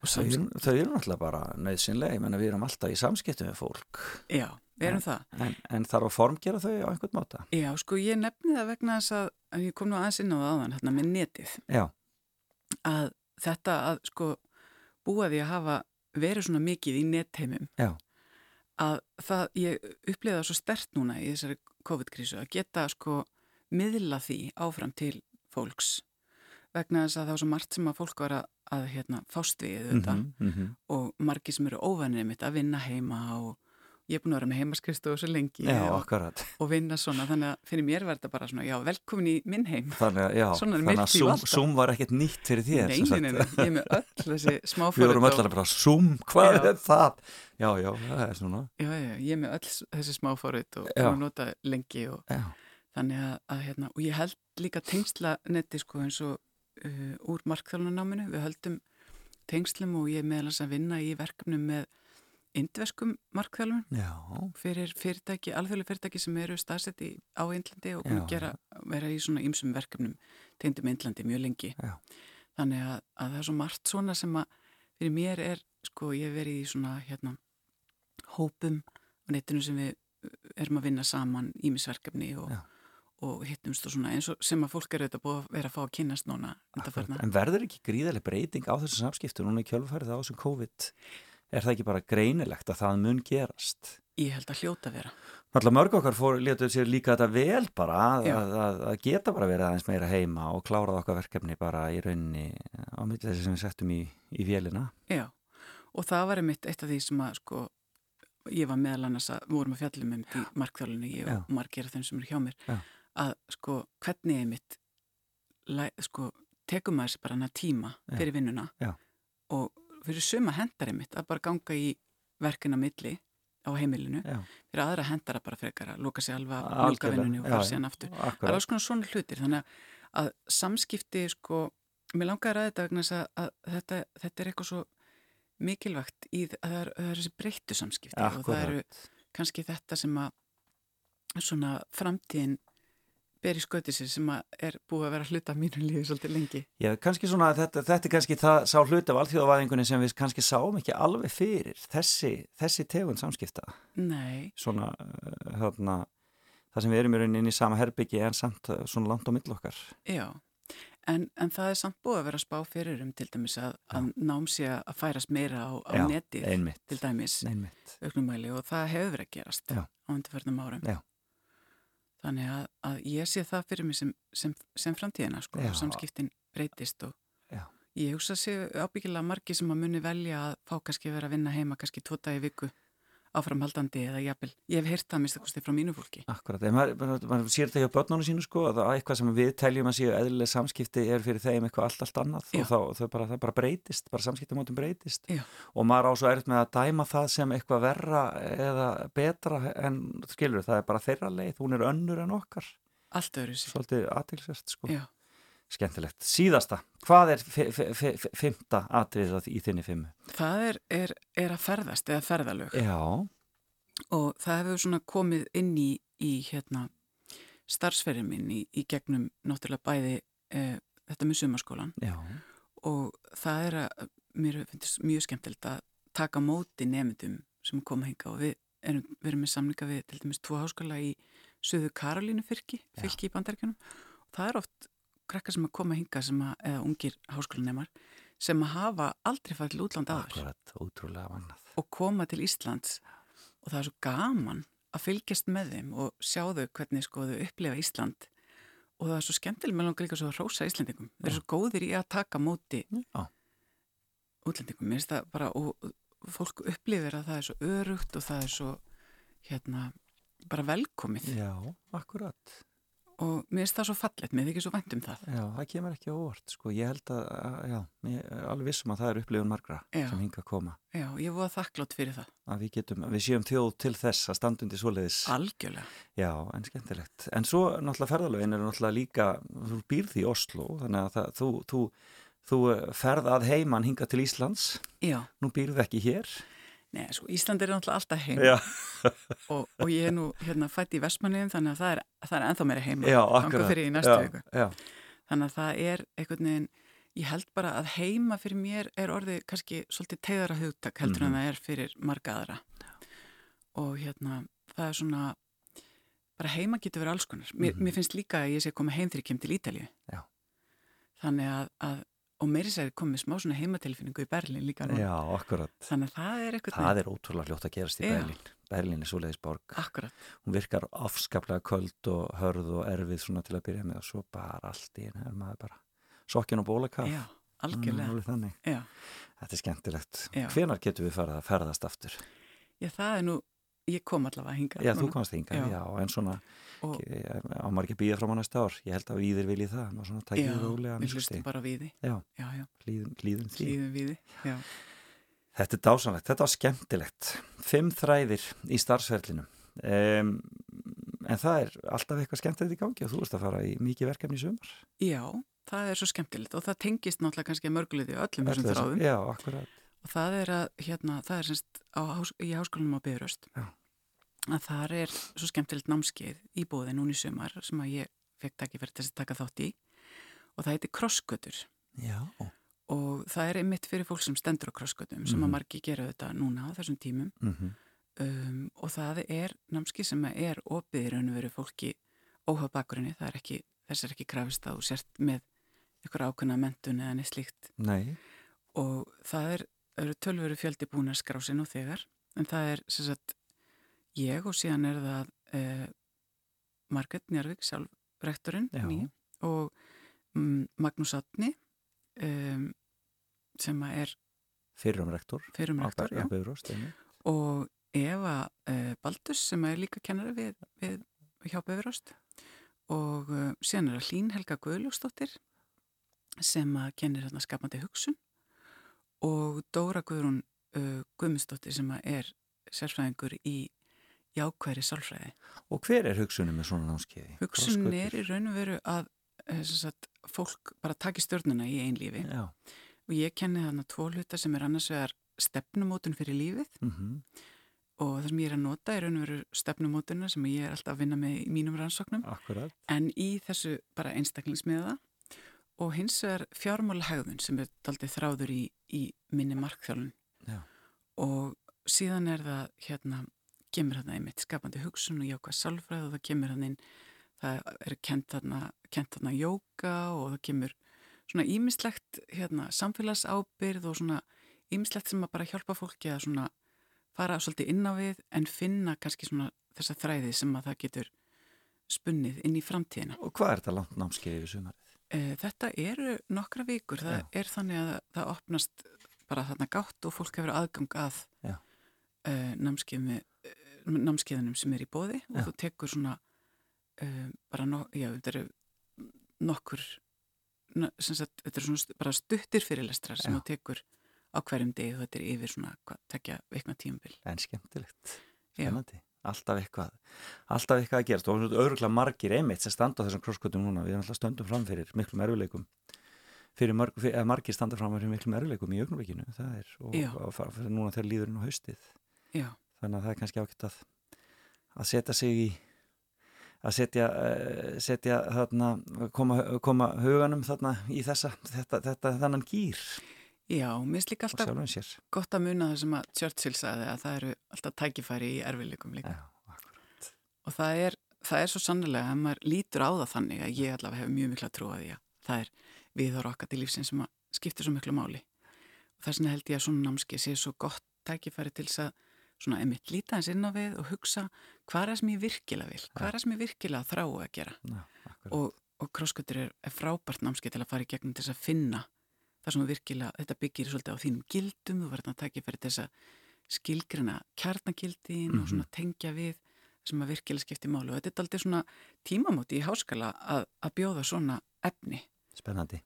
Þau, eru- þau eru náttúrulega bara nöðsynlega, ég menna við erum alltaf í samskiptum við fólk. Já, við erum það. en, en þarf að formgera þau á einhvern máta? Já, sko, ég nefni það vegna þess að, ég kom nú aðeins inn á það áðan, hérna með netið, Já, að þetta að, sko, búa því að hafa verið svona mikið í netheimum, já, að það, ég upplifa það svo stert núna í þessari COVID-krísu að geta, sko, miðla því áfram til fólks. Vegna þess að það var svo margt sem að fólk var að, að hérna, fást við þetta mhm, mhm. og margir sem eru óvænir mitt að vinna heima og ég er búin að vera með heimaskristu svo lengi já, og, og vinna svona, þannig að fyrir mér var þetta bara svona, já, velkomin í minn heim Þannig að, já, <laughs> þannig að Zoom. Zoom var ekkert nýtt fyrir þér Nei, sem nei, sagt. nei, nei, ég er með öll <laughs> þessi Við smáfórið vorum allar bara Zoom, hvað Já. er það? Já, já, það er svona Já, já, ég er með öll þessi smáfórið og búin að nota lengi og þannig að, að hérna, og ég held líka tengsla netti sko eins og uh, úr markþjólunanáminu, við höldum tengslum og ég er meðalans að vinna í verkefnum með indverskum markþjálfum já, fyrir fyrirtæki, alþjóðlega fyrirtæki sem eru staðsetti á Índlandi og búin að gera, vera í svona ýmsum verkefnum tengdum Índlandi mjög lengi. Já. Þannig að, að það er svo margt svona sem að fyrir mér er, sko, ég hef verið í svona, hérna, hópum á netinu sem við uh, erum að vinna saman ímisverkefni og, Já. og hittumst og svona eins og sem að fólk eru þetta búið að vera að fá að kynast núna undanfarna. En verður ekki gríðarlega breyting á þessu samskiptu núna í kjölfærið á þessum COVID? Er það ekki bara greinilegt að það mun gerast? Ég held að hljóta vera. Náttúrulega mörg okkar fór, letuð sér líka þetta vel bara að, að, að, geta bara verið aðeins meira heima og klárað okkar verkefni bara í rauninni á milli þessi sem við settum í, í vélina. Já, og það var einmitt eitt af því sem að sko, ég var meðal annars að við vorum að fjallum um í markþjálunni ég og margir af þeim sem eru hjá mér Já. að sko, hvernig einmitt sko, tekum maður sér bara hana tíma fyrir vinnuna Já. og fyrir suma hendar einmitt að bara ganga í verkina milli á heimilinu Já. fyrir aðra hendara bara frekar að loka sig alveg af Algjörlega, mjölkavinnunni og fara síðan aftur það er Akkurat. alls konar svona hlutir þannig að, að samskipti sko, mér langar að þetta vegna að, að þetta, þetta er eitthvað svo mikilvægt í að það er, það er þessi breyttu samskipti og það eru Akkurat. kannski þetta sem að svona framtíðin ber í sköti sér sem er búið að vera hluta mínu lífi svolítið lengi Já, kannski svona, þetta, þetta er kannski það sá hlut af alþjóðavæðingunni sem við kannski sáum ekki alveg fyrir þessi, þessi tegund samskipta Nei, svona, þarna það sem við erum í rauninni inn í sama herbyggi en samt uh, svona langt á mill okkar já en, en það er samt búið að vera spá fyrir um til dæmis að, að nám sé að færast meira á, á Já, netið einmitt. til dæmis Einmitt. auknumæli og það hefur verið að gerast Já. á undirförnum árum Já. Þannig að, að ég sé það fyrir mig sem, sem, sem framtíðina sko, Já. samskiptin breytist og Já. ég hugsa að sé ábyggilega margi sem að muni velja að fá kannski vera að vinna heima kannski tvo dagi í viku áframhaldandi eða jafnvel, ég hef heyrt það mista kosti frá mínu fólki Akkurat, en maður, maður, maður sér þetta hjá börnunum sínu sko að það- eitthvað sem við teljum að séu eðlileg samskipti er fyrir þeim eitthvað allt, allt annað Já. og þá, bara, það bara breytist, bara samskiptamótum breytist Já. og maður á svo erfitt með að dæma það sem eitthvað verra eða betra en skilur það er bara þeirra leið, hún er önnur en okkar allt öðru sér svolítið aðtilsvert sko Já. Skemmtilegt. Síðasta, hvað er fymta atriðað í þinni fimmu? það er, er, er að ferðast eða ferðalög. Já, og það hefur svona komið inn í, í hérna starfsferðin minn í, í gegnum náttúrulega bæði e, þetta með sumarskólan já, og það er að mér finnst mjög skemmtilegt að taka móti nefndum sem koma hinga og við erum, við erum með samlinga við til dæmis tvo háskóla í Suðu Karolínu fyrki, fylki í bandaríkjunum. Og það er oft krakkar sem að koma hinga sem að, eða ungir háskólanemar sem að hafa aldrei farið til útlanda vannað. og koma til Íslands. Og það er svo gaman að fylgjast með þeim og sjá þau hvernig sko þau upplifa Ísland. Og það er svo skemmtileg með langar líka svo að rósa Íslandingum þeir eru svo góðir í að taka móti Já. útlendingum. Bara og fólk upplifir að það er svo örugt og það er svo hérna bara velkomið. Já, akkurat. Og mér finnst það svo fallet, mér þykir svo vænt um það Já, það kemur ekki á óvart, sko. Ég held að, að- já, ég er alveg vissum að það er upplifun margra Já. sem hinga að koma. já, ég voru þakklátt fyrir það, Að við getum, við séum þjóð til þess að standundi svoleiðis. algjörlega Já, en skemmtilegt. En svo náttúrulega ferðalögin eru náttúrulega líka, þú býrð í Oslo, þannig að það, þú, þú, þú ferð að heiman hinga til Íslands. já, Nú býrð ekki hér. Nei, sko, Ísland er náttúrulega alltaf heim <laughs> og, og ég er nú hérna fætt í Vestmanniðum þannig að það er, það er ennþá meira heima já, akkurat. já, þannig að það er einhvern veginn ég held bara að heima fyrir mér er orðið kannski svolítið tegðara hugtak heldur Mhm. en það er fyrir marga aðra og hérna það er svona bara heima getur verið alls konar mér, Mhm. mér finnst líka að ég sé að koma heim þegar ég kem til Ítalíu Já. þannig að, að og meiri sér komið smá svona heimatilfinningu í Berlín líka núna. já, akkurat. þannig að það er einhvern Það er ótrúlega hljótt að gerast í Já. Berlín. Berlín er svoleiðis borg. akkurat, Hún virkar afskaplega köld og hörð og erfið svona til að byrja með og svo bara allt í henni er maður bara sokkin og bólakaf. já, algjörlega Þannig. já. Þetta er skemmtilegt. Já. Hvenar getum við farið að ferðast aftur? Já, það er nú, ég kom allavega hingað. Já, þú núna. komast hingað, já. Já. en svona Og- ekki- að býða fram á næsta ár. Ég held að við viljið það, svona Já, tækið rólega. að við hlustum bara á viði. Já, Já, já, hlýðum, hlýðum því. hlýðum viði. Já, Þetta er dásanlegt, þetta var skemmtilegt. Fimm þræðir í starfsferlinum. Um, en það er alltaf eitthvað skemmtilegt í gangi og þú ert að fara í mikið verkefni í sumar. já, það er svo skemmtilegt og það tengist náttúrulega kannski að mörguleiti öllum þessum þráðum. Já, akkurat. Og það er að, hérna, það er semst á, í háskólanum á Byröst. Já. Að þar er svo skemmtilegt námskeið í bóði núni í sumar sem að ég fekk takk fyrir þess að taka þátt í. Og það heitir krossgötur. Já, Og það er einmitt fyrir fólk sem stendur á krossgötum sem Mhm. að margi gera þetta núna á þessum tímum. mm um, og það er námski sem er opið í raun og veru fólki óhaf bakgrunni, það er ekki þess er ekki krafist að þú sért með ykkur ákveðna mentun eða neitt slíkt nei, og það er, eru tölveru fjöldi búin að skrá sig nú þegar en það er sagt ég og síðan er það eh, Margret Njarvík sjálf rektorinn Já. ný og mm, Magnús Atni um, sem er fyrrum rektor. fyrrum rektor Á já. Bifröst, einmitt. og Eva uh, Baldus sem er líka kennari við, við hjá Böfurást og uh, síðan er það Hlín Helga Guðljófsdóttir sem að kennir hérna skapandi hugsun og Dóra Guðrún uh, Guðmundsdóttir sem að er sérfræðingur í jákværi sálfræði. Og hver er hugsunum með svona námskeiði? Hugsunum er í raun og veru að eh, sagt, fólk bara taki stjórnuna í einn lífi Já. og ég kenni þarna tvo hluta sem er annars vegar stefnumótun fyrir lífið Mm og það sem ég er að nota er raun og veru stefnumótuna sem ég er alltaf að vinna með í mínum rannsóknum Akkurat. en í þessu bara einstaklingsmiða og hins vegar fjármála hegðun sem er daldið þráður í, í minni markþjálun Já. og síðan er það hérna, kemur þarna einmitt skapandi hugsun og jákvæð sálfræð og það kemur þarna inn það er kent kent þarna jóka og það kemur svona ímislegt hérna, samfélagsábyrð og svona ímislegt sem að bara hjálpa fólki að svona fara svolítið inn á við en finna kannski svona þessa þræði sem að það getur spunnið inn í framtíðina. Og hvað er þetta langt námskeiði við sumarið? Eh, Þetta eru nokkra vikur, það Já. er þannig að það opnast bara þarna gátt og fólk hefur aðgang að uh, námskeið með, námskeiðunum sem er í bóði og þú tekur svona uh, bara, no, já, þetta eru nokkur, sagt, þetta eru svona bara stuttir fyrirlestrar sem þú tekur á hverjum degi og þetta er yfir svona, hvað, tekja veikna tímabil. En skemmtilegt. Spennandi. Alltaf eitthvað, alltaf eitthvað að gerast. Og auðvitað margir einmitt sem standa á þessum krosskvötum núna, við erum alltaf stöndum fram fyrir miklum erfileikum fyrir, marg, fyrir margir standa fram fyrir miklum erfileikum í augnumleikinu, það er og, og, og núna þegar líður inn á haustið. Já, þannig að það er kannski ágætt að að setja sig í að setja, uh, setja þarna, koma, koma huganum þarna í þessa, þetta, þetta þannan gýr já, mér finnst líka alltaf gott að muna það sem að Churchill sagði að það eru alltaf tækifæri í erfileikum líka. Já. Og það er, það er svo sannlega að maður lítur á það þannig að ég allavega hef mjög mikla trú að því að það er viðhóra okkar til lífsins sem skiptir svo miklu máli. Og þess vegna held ég að svona námski sé svo gott tækifæri til þess að svona emitt líta eins inn á við og hugsa hvað er það sem ég virkilega vil, hvað er það sem ég virkilega þrái að gera. Akkurat. Og, og krosskutur er, er frábært námski til að fara í gegnum til þess að finna það sem virkilega, þetta byggir svolítið á þínum gildum, þú verður að tækifæri til þess að skilgrina kjarnagildin og svona tengja við sem að virkilega skipti máli og þetta er aldrei svona tímamóti í háskala að, að bjóða svona efni. Spennandi.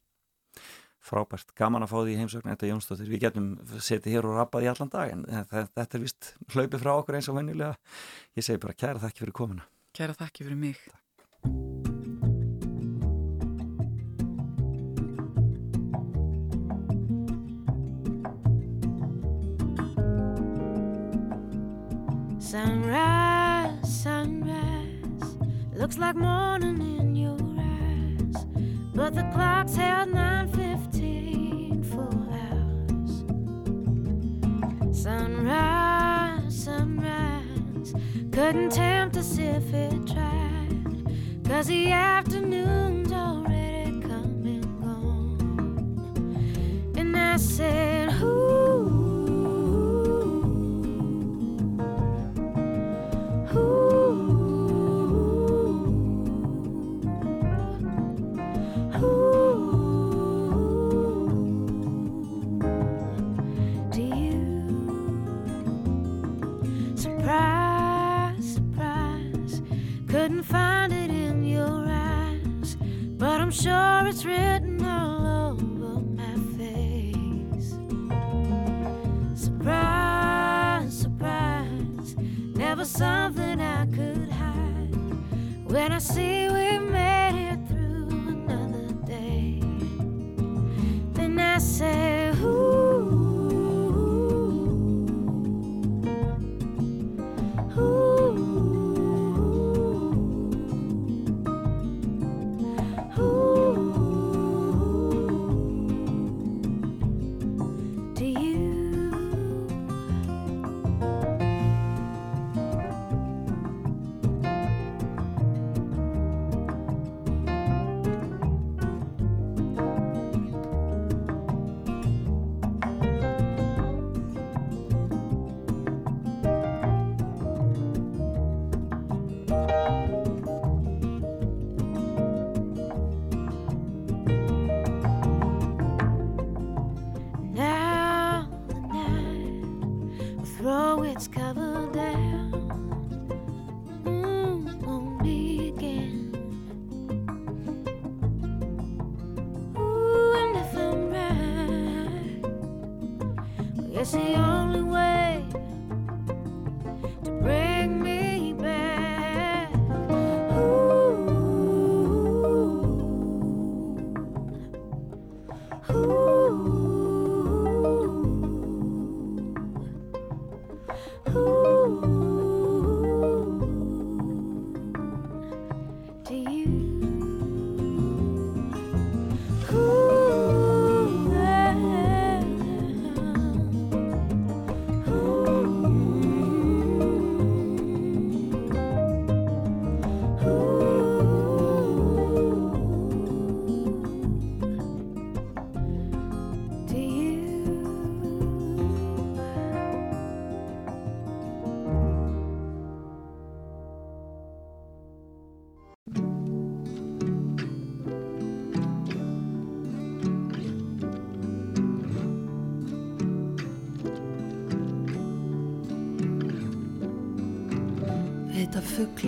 Frábært. Gaman að fá því í heimsögn Þetta Jónsdóttir. Við getum setið hér og rappað í allan dag en þetta er vist hlaupið frá okkur eins og vennilega. Ég segi bara kæra þakki fyrir komuna. Kæra þakki fyrir mig. Sunrise, sunrise, looks like morning in your eyes, but the clock's held 9:15 Sunrise, sunrise, couldn't tempt us if it tried, 'cause the afternoon's already come and gone. And I said, Ooh. When I see we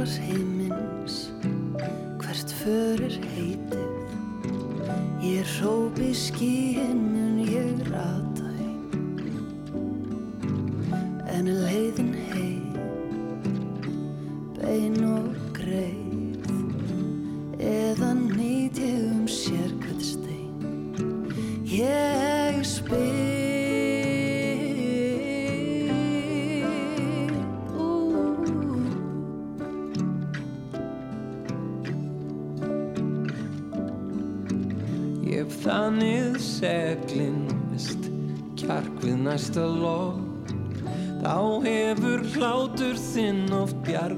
Señor. Næsta lof Þá hefur hlátur þinn oft bjargað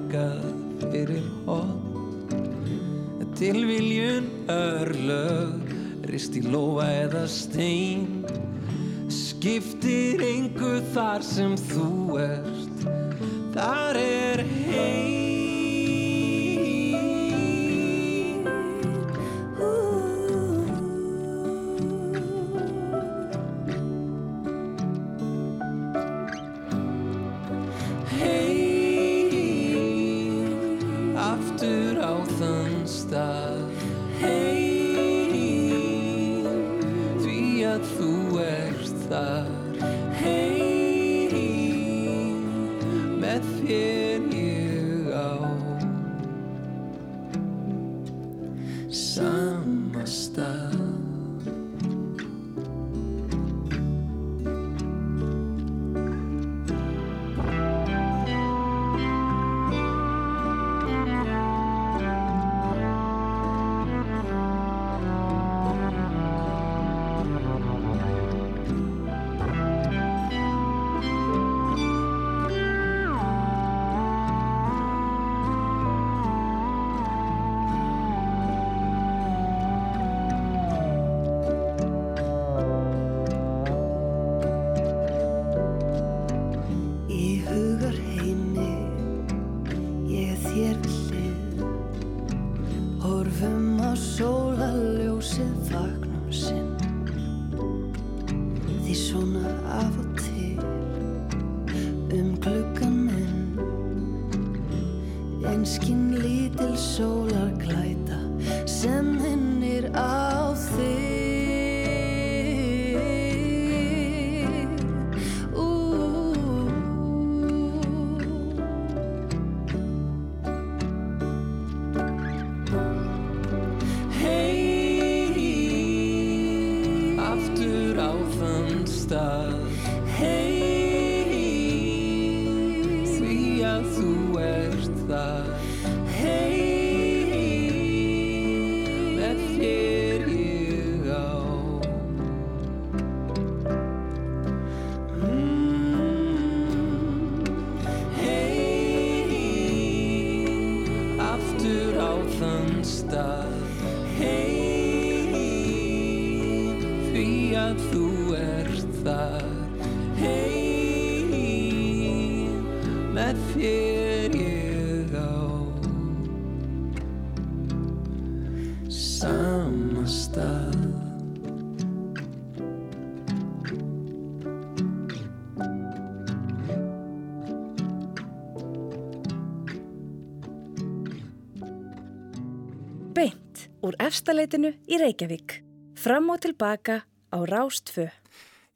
efstaleitinu í Reykjavík. Fram og tilbaka á Rástfö.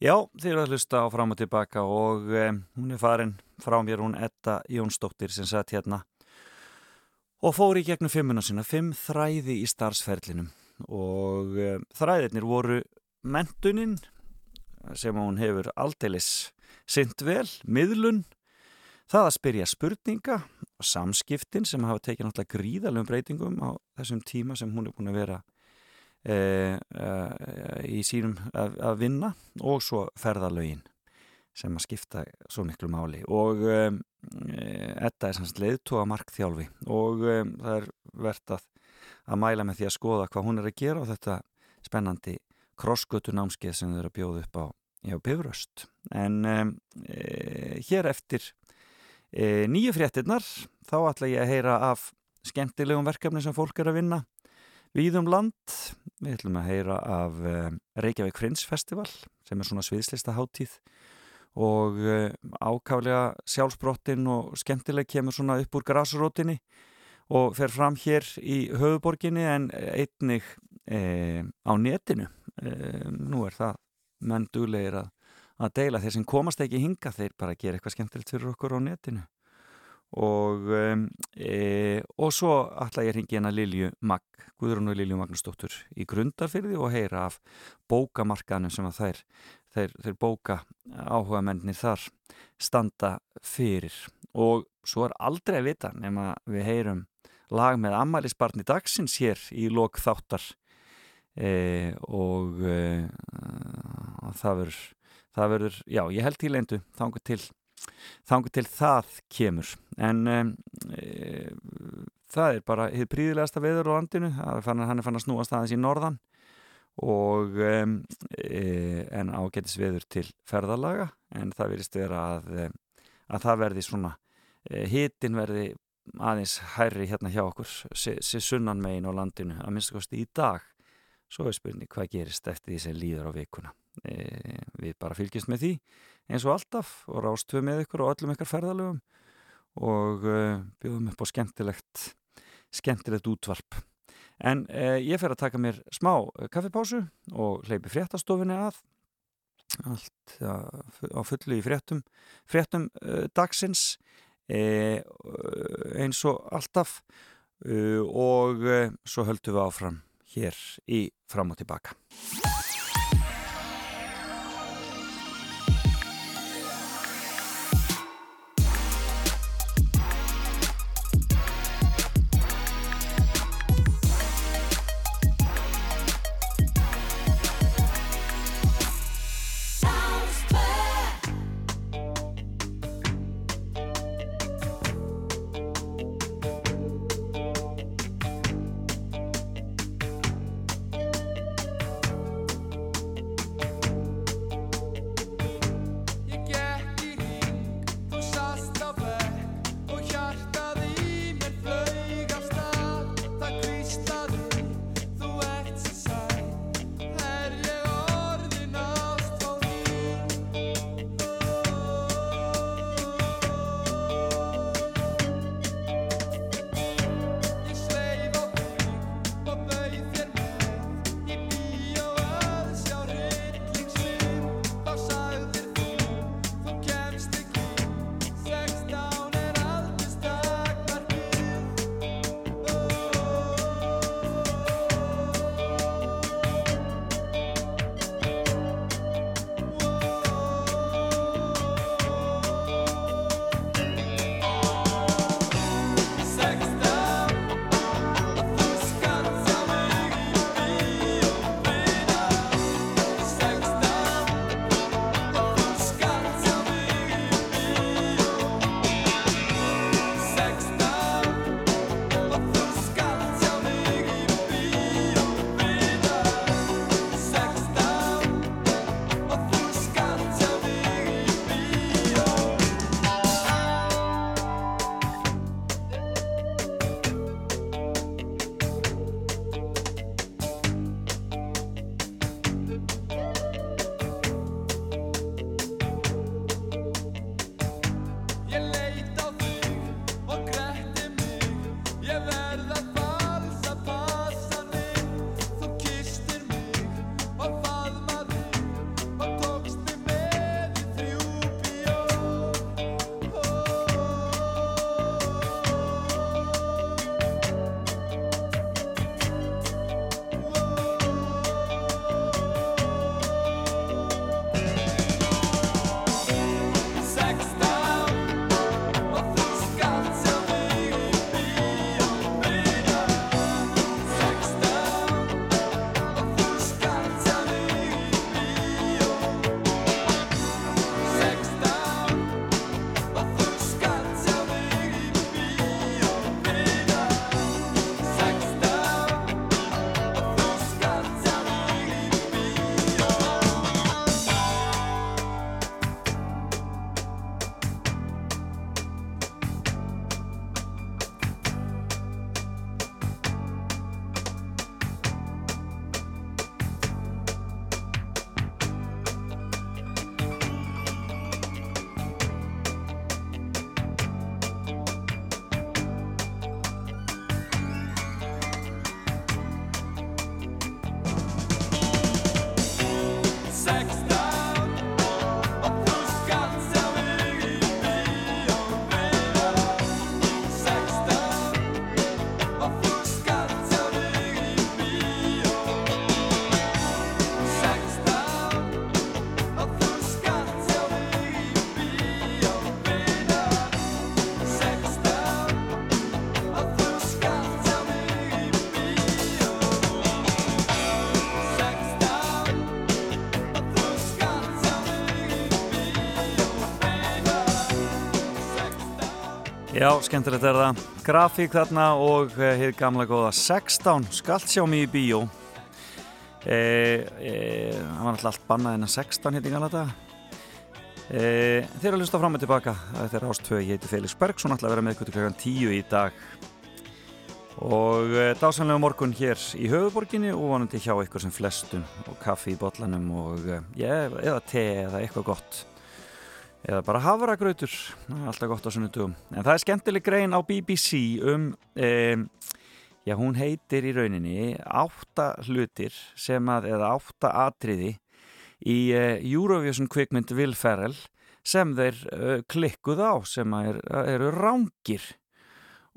Já, þið eru að hlusta á fram og tilbaka og um, hún er farin frá mér, hún Edda Jónsdóttir sem satt hérna og fór í gegnum fimmuna sína, fimm þræði í starfsferlinum og um, þræðirnir voru mentunin sem hún hefur aldeilis synd vel, miðlun, það að spyrja spurninga samskiptin sem hafa tekið náttúrulega gríðalum breytingum á þessum tíma sem hún er búin að vera e, e, í sínum að, að vinna og svo ferðalögin sem að skipta svo miklu máli. Og þetta er sanns leiðtóa markþjálfi og um, það er verðt að, að mæla með því að skoða hvað hún er að gera og þetta spennandi krossgötu námskeið sem þau eru að bjóða upp á hjá Bifröst. En e, hér eftir e, nýju fréttinnar þá ætla ég að heyra af skemmtilegum verkefni sem fólk er að vinna við um land. Við ætlum að heyra af um, Reykjavík Friends Festival sem er svona sviðslista háttíð og uh, ákaflega sjálfsbrottin og skemmtileg kemur svona upp úr grasrótinni og fer fram hér í höfuborginni en einnig e, á netinu. E, nú er það menn duglegir að, að deila. Þeir sem komast ekki hinga þeir bara gera eitthvað skemmtilegt fyrir okkur á netinu. Og e, og svo ætla ég að ringi hérna Lilju Mag, Guðrún og Lilju Magnusdóttur í grundarfyrði og heyra af bókamarkaðnum sem að þær þeir, þeir bóka áhuga mennir þar standa fyrir. Og svo er aldrei að vita nema við heyrum lag með Amalisbarni dagsins hér í lok þáttar. E, og e, það verður það verður, já, ég held til eindu þangu til, þangu til það kemur. En e, það er bara hefur príðilegasta veður á landinu. Hann er fann að snúa staðins í norðan. Og en ágætis veður til ferðalaga. En það verist vera að, að það verði svona hitin verði aðeins hærri hérna hjá okkur sér sunnan megin á landinu að minnst kosti í dag. Svo er spurning hvað gerist eftir því sem líður á vikuna. e, við bara fylgjast með því eins og alltaf og rástöðum með ykkur og öllum ykkar ferðalögum og e, bjóðum upp á skemmtilegt skemmtilegt útvarp. En e, ég fer að taka mér smá kaffipásu og hleypi fréttastofinni að. Allt á fullu í fréttum fréttum e, dagsins E, eins og alltaf e, og e, svo höldum við áfram hér í fram og tilbaka Já, skemmtilegt er það. Grafík þarna og hefði eh, gamla góða 16, skallt sjá mig í bíó. Það e, e, var alltaf allt bannað en að 16 hérna í gala þetta. E, þeir eru að hlusta fram og tilbaka. Þetta er Ástvögi, ég heiti Felix Bergsson, ætla að vera með kvöldu klokkan 10 í dag. Og dásanlega morgun hér í höfuborginni og vonandi hjá ykkur sem flestum og kaffi í botlanum og eða te eða eitthvað gott eða bara havragrautur, alltaf gott á sunnutugum. En það er skemmtileg grein á BBC um, um já hún heitir í rauninni átta hlutir sem að, eða átta atriði í uh, Eurovision kvikmynd Will Ferrell sem þeir uh, klikkuð á sem er, eru rángir.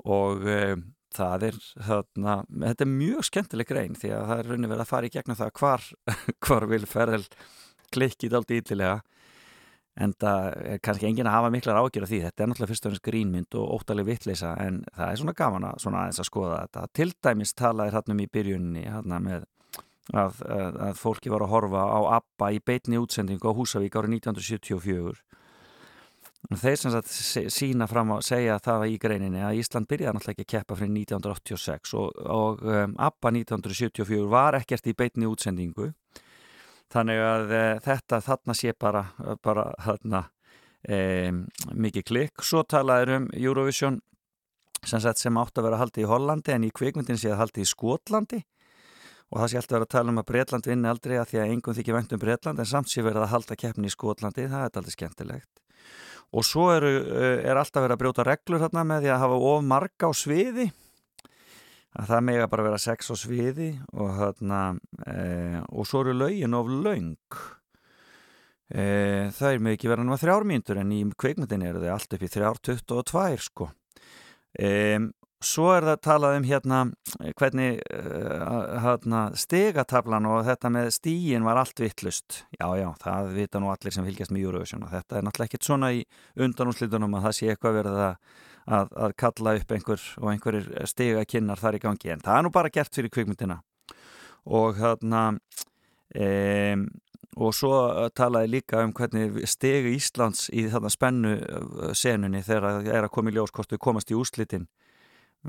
Og uh, það er þarna, þetta er mjög skemmtileg grein því að það er rauninni verið að fara í gegnum það hvar, <laughs> hvar Will Ferrell klikkið aldrei ítilega en það er kannski engin að hafa miklar ágjör af því, þetta er náttúrulega fyrst og finnst grínmynd og óttalega vittleisa en það er svona gaman að, svona aðeins að skoða þetta. Til dæmis talaðir hann um í byrjunni hann með að, að, að fólki var að horfa á ABBA í beitni útsendingu á Húsavík árið 1974 þeir sem sagt sína fram að segja það í greininni að Ísland byrjaði náttúrulega ekki að keppa fyrir 1986 og, og um, ABBA 1974 var ekkert í beitni útsendingu þannig að e, þetta þarna sé bara, bara þarna e, mikið klikk. Svo talaður um Eurovision sem, sem átt að vera haldið í Hollandi en í kvikmyndin sé að haldið í Skotlandi. Og það sé alltaf verið að tala um að Breitland vinni aldrei að því að engum þykir vengt um Breitland en samt sé verið að halda keppni í Skotlandi. Það er alltaf skemmtilegt. Og svo eru, eh, er alltaf verið að brjóta reglur þarna með því að hafa of marga á sviði að það mega bara vera sex á sviði og þarna e, og svo eru laugin of laung e, það er með ekki verið náttúrulega þrjármíntur en í kveikmyndin eru þau allt upp í þrjár 22 sko. E, svo er það talað um hérna hvernig hérna, stegatablan og þetta með stíin var allt vittlust já já, það vita nú allir sem fylgjast með Eurovision og þetta er náttúrulega ekkert svona í undanúslitunum að það sé eitthvað verið að að, að kalla upp einhver og einhverjir stiga kynnar þar í gangi. En það er nú bara gert fyrir kvikmyndina. Og þarna e, og svo talaði líka um hvernig stegi Íslands í þarna spennu uh, senunni þegar það er að koma í ljós hvort við komast í úslitin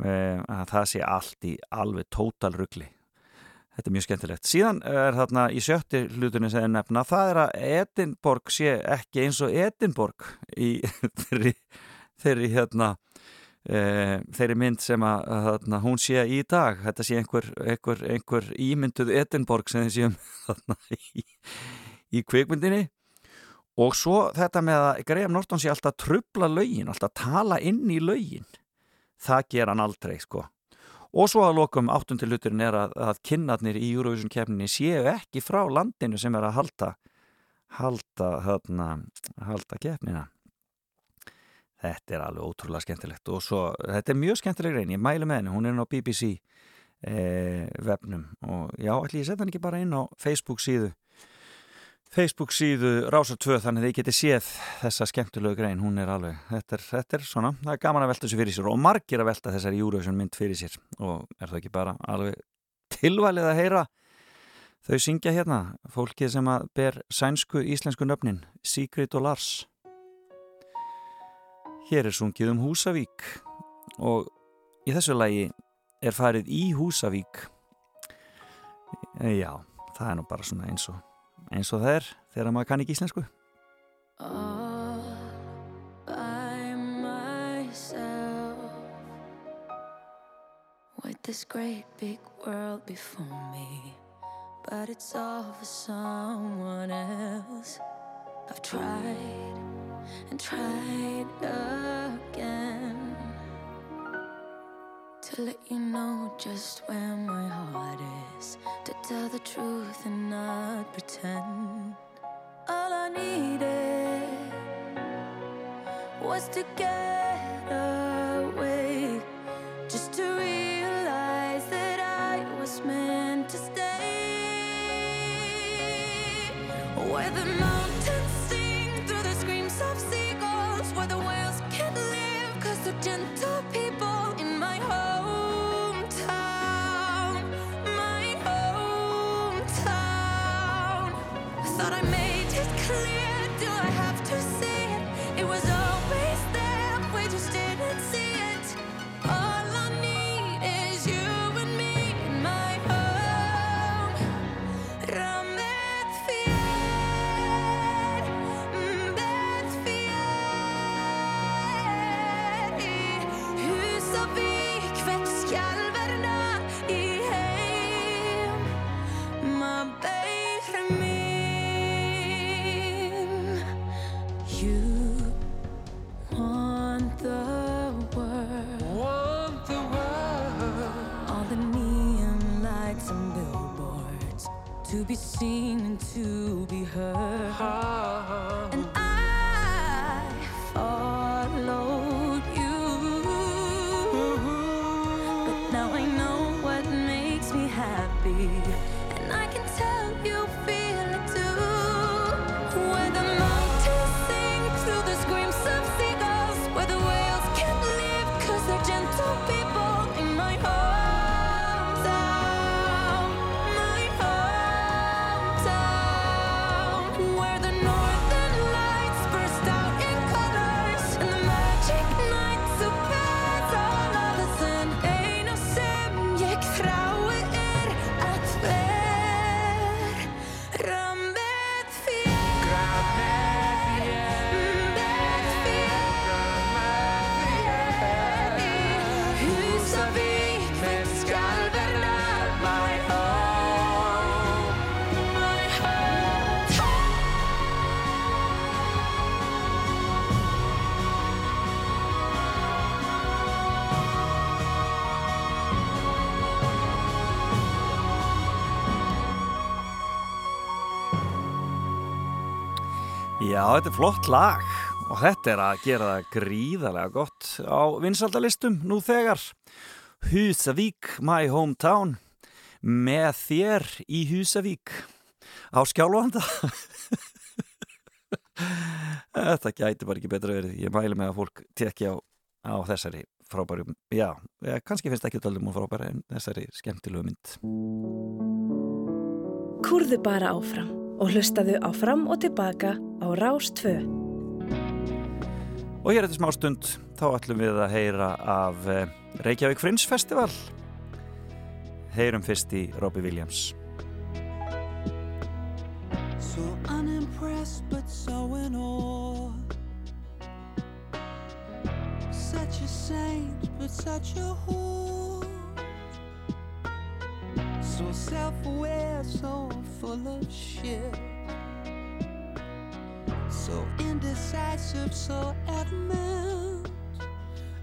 e, að það sé allt í alveg tótal ruggli Þetta er mjög skemmtilegt. Síðan er þarna í sjötti hlutunni sem er nefna, það er að Edinborg sé ekki eins og Edinborg í <laughs> þeirri, hérna e, þeirri mynd sem að, að hún sé í dag. Þetta sé einhver, einhver, einhver ímynduð Edinborg sem þið séum í, í kvikmyndinni. Og svo þetta með að Graham Norton sé alltaf trubla laugin, alltaf tala inn í laugin það ger hann aldrei sko. Og svo að lokum áttundiluturinn er að, að kinnarnir í Eurovision kefninni séu ekki frá landinu sem er að halda halda, halda, halda kefnina Þetta er alveg ótrúlega skemmtilegt og svo, þetta er mjög skemmtileg reyn, ég mælu með henni, hún er inn á BBC eh, vefnum og já, ætli ég setja henni ekki bara inn á Facebook síðu Facebook síðu Rása 2 þannig að þið geti séð þessa skemmtilegu grein, hún er alveg, þetta er, þetta er svona, það er gaman að velta þessu fyrir sér og margir að velta þessari Eurovision mynd fyrir sér og er það ekki bara alveg tilvalið að heyra þau syngja hérna, fólkið sem að ber sænsku íslensku nöfnin, Sigrid og Lars Hér er sungið um Húsavík og í þessu lagi er farið í Húsavík. Já, það er nú bara svona eins og, eins og það er þegar maður kann ekki íslensku. Myself With this great big world before me But it's all for someone else I've tried and tried again to let you know just where my heart is, to tell the truth and not pretend. All I needed was to get away, just to realize that I was meant to stay. Where the legend seen and to be heard. And I Já, þetta er flott lag og þetta er að gera það gríðarlega gott á vinsaldalistum nú þegar. Husavík, my hometown, með þér í Husavík á skjálfanda. <laughs> þetta gæti bara ekki betra verið. Ég mæli með að fólk tekja á, á þessari frábæru, já, eh, kannski finnst ekki öllum og frábæri en þessari skemmtilegu mynd. Kúrðu bara áfram og hlustaðu á fram og tilbaka á Rás 2. Og hér eftir smá stund þá ætlum við að heyra af eh, Reykjavík Fringe Festival. Heyrum fyrst í Robbie Williams. So unimpressed but so in awe. Such a saint but such a whore. So self-aware, so full of shit. So indecisive, so adamant.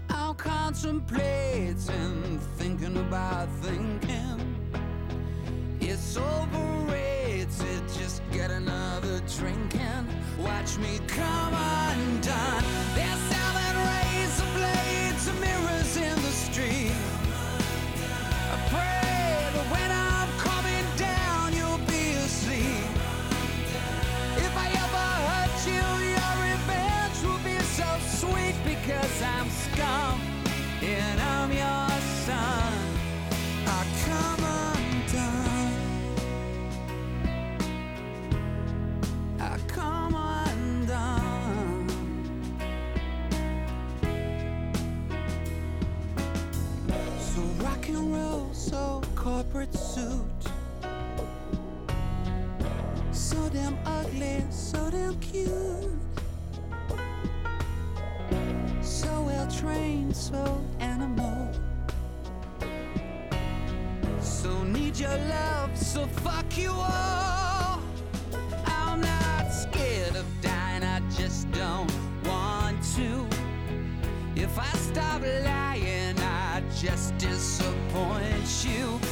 I'll contemplate and thinking about thinking. It's overrated, just get another drink and watch me come undone. They're selling razor blades and mirrors in the street. Because I'm scum and I'm your son. I come undone. I come undone. So rock and roll, so corporate suit. So damn ugly, so damn cute. So well trained, so animal. So need your love, so fuck you all. I'm not scared of dying, I just don't want to. If I stop lying, I just disappoint you.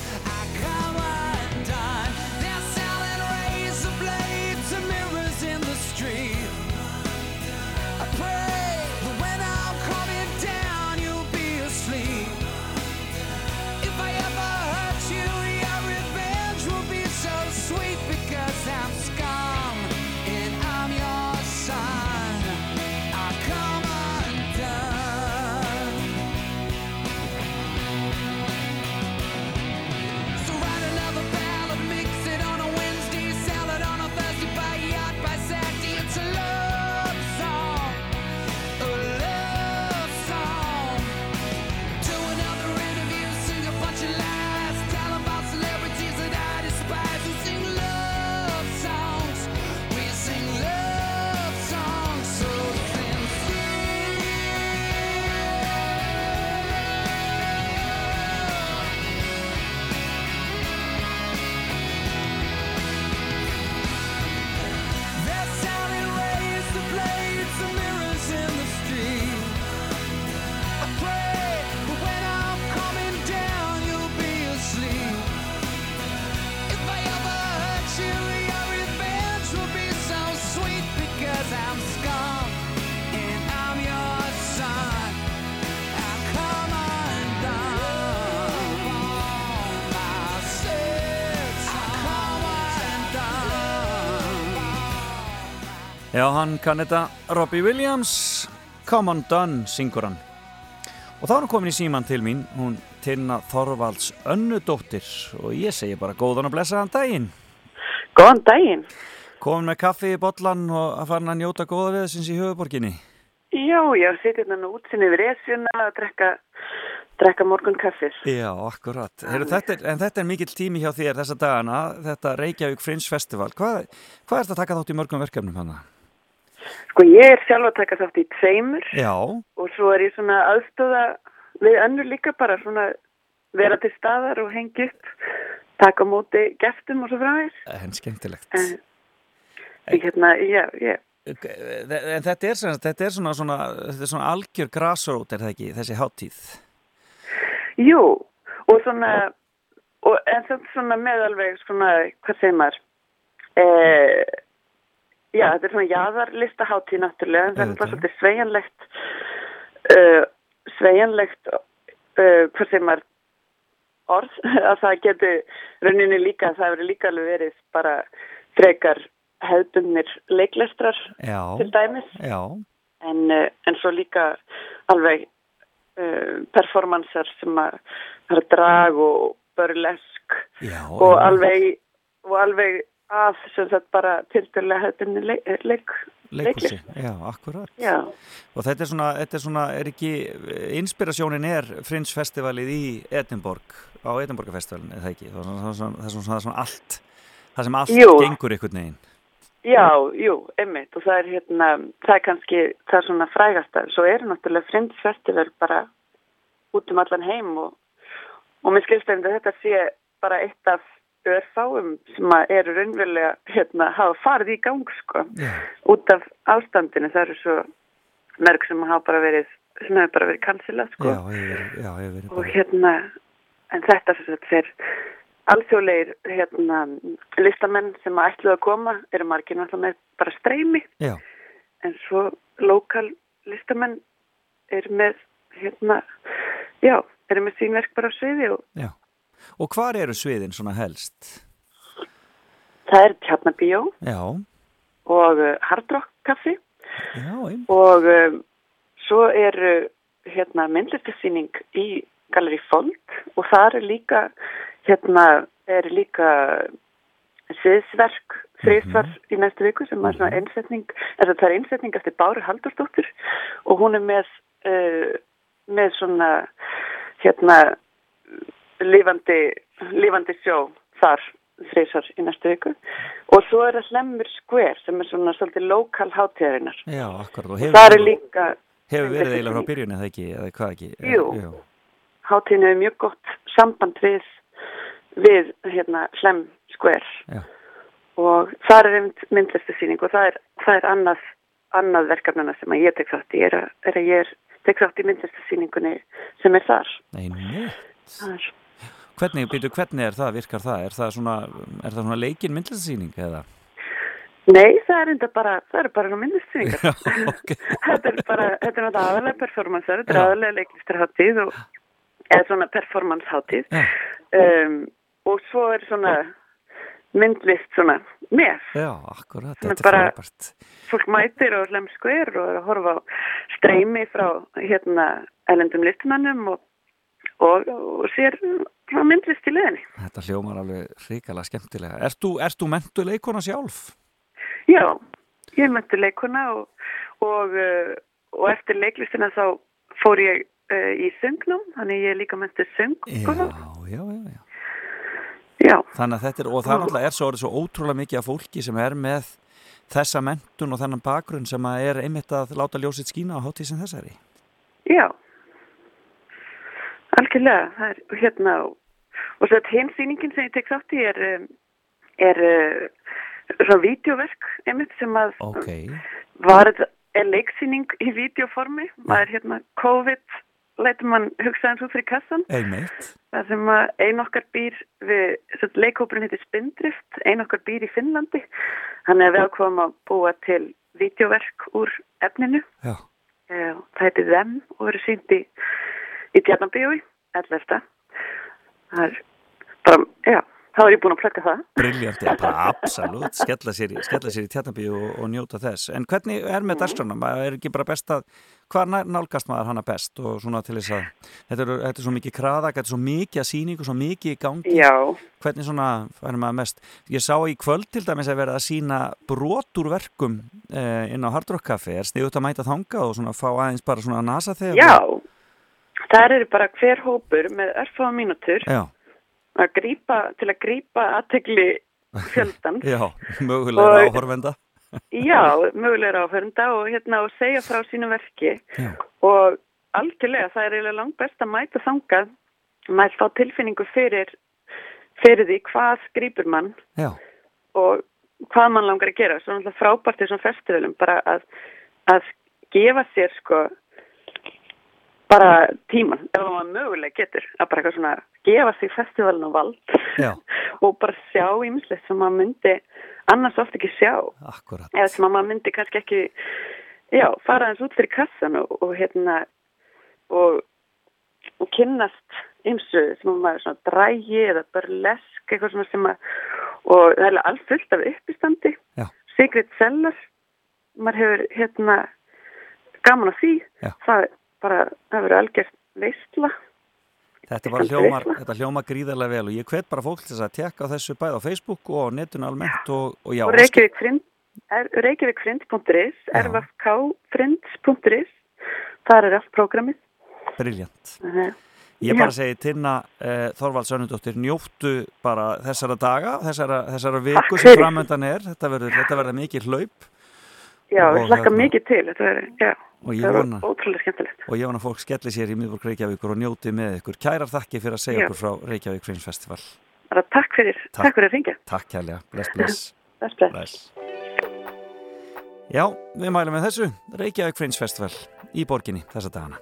Já, hann kann þetta. Robbie Williams Come on done, syngur hann. Og þá er hann komin í síman til mín hún Tinna Þorvalds önnudóttir. Og ég segi bara góðan og blessaðan daginn. Góðan daginn. komin með kaffi í bollan og að fara að njóta góða viðsins í höfuborginni Já, já, sitja hérna útsinni við resjuna að drekka, drekka morgun kaffis. Já, akkurat. Heru, þetta er, En þetta er mikill tími hjá þér þessa dagana þetta Reykjavík Fringe Festival. Hvað, hvað er þetta að taka þátt í mörgum verkefnum hana? Sko, ég er sjálf að taka þátt í tveimur Já, og svo er ég svona aðstöða við önnur líka bara svona vera til staðar og hengja upp, taka móti gestum og svo fræðis. en skemmtilegt. En, hérna, já, já. En þetta er, sagt- þetta er svona, svona, þetta er svona algjör grassrót er það ekki, þessi háttíð Jú, og svona, og, en þetta er svona meðalveg svona, hvað segir maður, eh, já, þetta er svona jaðarlista hátíð náttúrulega, en þetta er Auðvitað. svolítið sveigjanlegt, uh, sveigjanlegt, uh, hvað segir maður, orð, <laughs> að það geti rauninni líka, það hefur líka alveg verið bara frekar hefðbundnir leiklestrar Já, til dæmis. Já, en, uh, en svo líka alveg uh, performansar sem að það er drag og burlesk já og alveg og alveg að sem sagt bara tildulega hefðinni leik, leik Leikhúsi, leiklist. já, akkurat. Já, Og þetta er svona, þetta er svona, er ekki inspirasjónin er Fringe Festivalið í Edinborg á Edinborgafestivalin, eða ekki? Það er svona, svona, svona, allt það sem allt Jú. gengur einhvern veginn. Já, jú, einmitt. Og það er hérna, það er kannski það er svona frægasta, svo er náttúrulega Friends Festival bara út um allan heim og, og mér skilst að þetta sé bara eitt af örfáum sem eru raunverulega hérna, hafa farið í gang sko Já, út af ástandinu. Það eru svo mörg sem hafa bara verið sem hefur bara verið kansilað sko. Já, verið, já, hefur verið og hérna en þetta er alþjóðleir hérna listamenn sem að ætluðu að koma eru margir náttúrulega með bara streymi. Já, en svo lokal listamenn eru með hérna já, eru með sín verk bara á sviði og já Og hvar eru sviðin svona helst? það er tjarnabíó Já, og hardrock kaffi já, og um, svo er uh, hérna myndlistarsýning í Gallery Fold og það er líka hérna er líka sviðsverk þrísvar í næstu viku sem er svona einsetning eða það er einsetning eftir Báru Haldursdóttir og hún er með uh, með svona hérna lífandi, lífandi sjó þar þrísvar í næstu viku. Og svo er það Hlemmur Square sem er svona svolítið lokal hátíðarinnar. Já, akkurat og hefur, líka hefur verið eiginlega frá byrjun eða ekki, eða hvað ekki? Jú. já, hátíðinu er mjög gott samband við við hérna Hlemm Square. Já. og það er einmitt myndlistasýning og það er, það er annað, annað verkefnana sem að ég tek þátt í er að, er að ég tek þátt í myndlistasýningunni sem er þar. Einmitt. það er, Hvernig, byrju, hvernig er það, virkar það? Er það svona, er það svona leikin myndlistasýning eða? Nei, það er enda bara það eru bara myndlistasýningar <laughs> Já, ok. <laughs> þetta er bara, þetta er náttúrulega aðalega performance þetta er aðalega leiklistarháttíð og eða svona performance háttíð Já. um, og svo er svona myndlist svona með Já, akkurat, þetta er bara- frábært. fólk mætir og hlem skver og er að horfa á streymi frá hérna elendum listamannum og, og, og sér frá myndlist í leðinni. Þetta hljómar alveg hrikalega skemmtilega. Ert þú, mentu leikona sjálf? Já, ég mætti leikuna og, og, uh, og eftir leiklistina þá fór ég uh, í söngnum, þannig ég er líka mætti söng. Já, já, já, já. Já, Þannig að þetta er, og það náttúrulega er svo, orðið svo ótrúlega mikið af fólki sem er með þessa mentun og þennan bakgrunn sem að er einmitt að láta ljósitt skína á hátíð sem þessari. já, algjörlega, það er hérna og, svo að hinn sýningin sem ég tek þátt í er, um, er uh, svona vídeoverk einmitt sem að Ok, var þetta er leiksýning í videoformi maður hérna COVID lætur mann hugsa eins út fyrir kassan einmitt. það sem að ein okkar býr við, sem leikópurinn heitir Spindrift ein okkar býr í Finnlandi. Þannig að við ákváðum að búa til videoverk úr efninu. Já, Eh, það heitir Them og verður sínt í, í Tjarnabíói 11. það er bara, já þá er ég búin að plöka það. Briljant, já, bara absolutt, skella sér, skella sér í tjarnabíu og, og njóta þess. En hvernig er með dagskrána? Maður er ekki bara best að, hvað nálgast maður hana best og svona til þess að, þetta er, þetta er svo mikið kraðak, þetta er svo mikið að sýningu, svo mikið í gangi. Já, Hvernig svona færum maður mest? Ég sá í kvöld til dæmis að vera að sína brotur verkum eh, inn á Hard Rock Café. Er sniðut að mæta þanga og svona fá aðeins bara svona nasa þegar? já, það eru bara hver hópur með örfáða mínútur Já, að grípa, til að grípa aðtegli fjöldan. <laughs> já, mögulega áhorfenda. <laughs> Já, mögulega áhörunda og hérna og segja frá sínu verki. Já, og algjörlega það er eiginlega langt best að mæta þangað maður fá tilfinningu fyrir fyrir því hvað skrýpur mann já, og hvað mann langar að gera. Svo náttúrulega frábært í svona festivalum bara að, að gefa sér sko bara tíman ef maður mögulega getur að bara eitthvað svona gefa sig festivalin á vald <laughs> og bara sjá ímislegt sem maður myndi annars oft ekki sjá akkurat. eða sem að maður myndi kannski ekki já, fara eins út fyrir kassan og, og hérna og, og kynnast ymsu sem að maður svona drægi eða burlesk eitthvað svona sem að og það er alls fullt af uppistandi Já. Secret Cellar maður hefur hérna gaman að því Já. það er bara, það verður algjört veistla Þetta Kannski hljómar, þetta hljómar gríðarlega vel og ég hvet bara fólk til þess að tekka á þessu bæð á Facebook og á netun almennt og, og já, og reykjavíkfrind reykjavíkfrind.is rfkfrind.is þar er allt prógramið. Briljant. Þannig að- Ég bara segi Tinna eh, Þorvalds Önnudóttir, njóttu bara þessara daga, þessara, þessara viku sem framöndan er, þetta verður mikið hlaup Já, Og ég hlakka hérna- mikið til, þetta er, já, það vona, var ótrúlega skemmtilegt. og ég vona fólk skelli sér í miðborg Reykjavíkur og njóti með ykkur. Kærar þakki fyrir að segja Já. okkur frá Reykjavík Friends Festival. Bara takk fyrir, Takk. takk, fyrir að ringja. Takk kærlega, bless, bless. <laughs> Bless, bless. bless. Já, við mælum með þessu Reykjavík Friends Festival í borginni þessa dagana.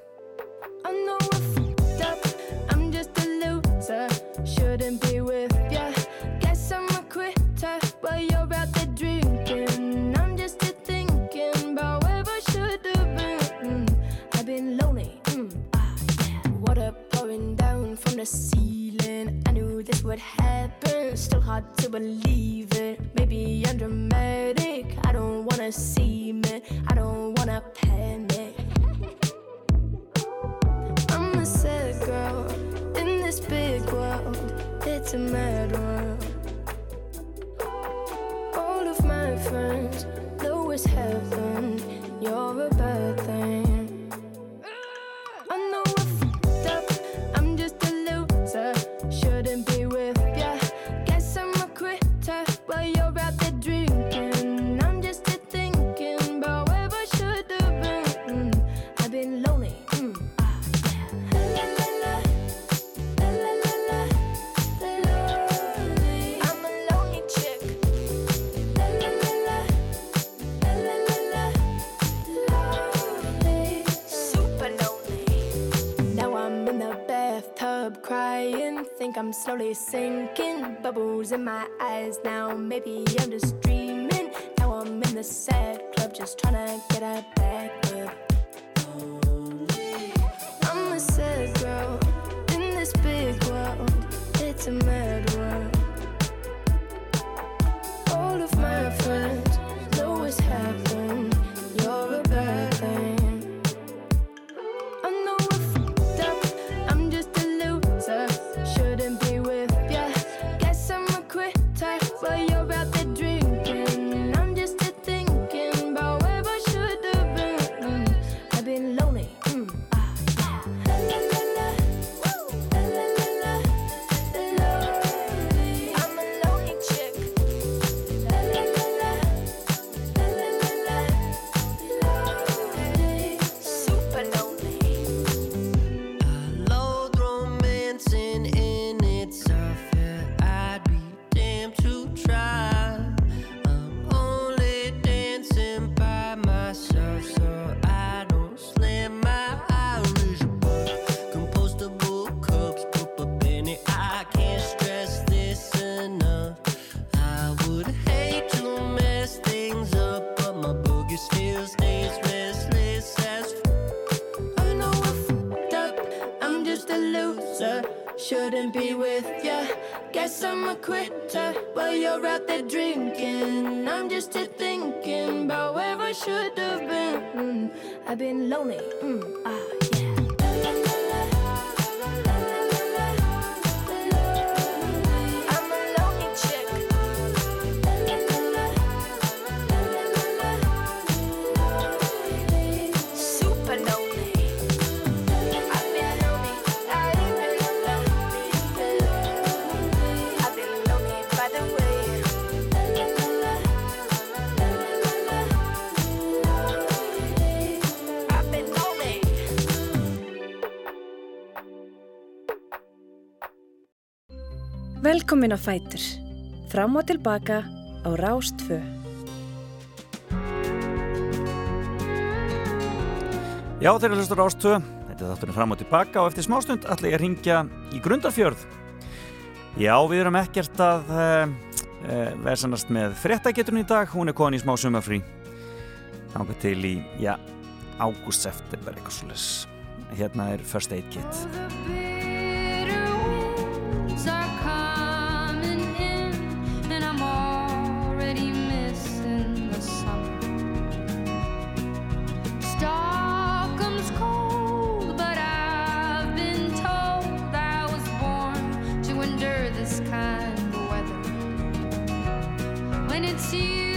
The ceiling. I knew this would happen. Still hard to believe it. Maybe I'm dramatic. I don't wanna see me. I don't wanna panic. I'm a sad girl in this big world. It's a mad world. All of my friends know it's heaven. You're a bad thing. Slowly sinking. Bubbles in my eyes now. Maybe I'm just dreaming. Now I'm in the sad club just trying to get a back up. I'm a sad girl in this big world. It's a mad 嗯。komin á fætur. Fram og tilbaka á Rástfö. Já, þeir eru hlustur Rástfö. Þetta er þátturinn fram og tilbaka og eftir smástund ætla ég að ringja í Grundarfjörð. Já, við erum ekkert að eh, eh, uh, verðsannast með frettækjetunni í dag. Hún er komin í smá sumafrí. Nákvæm til í, já, ágúst september eitthvað svolítið. Hérna er First Aid Kit. it's you.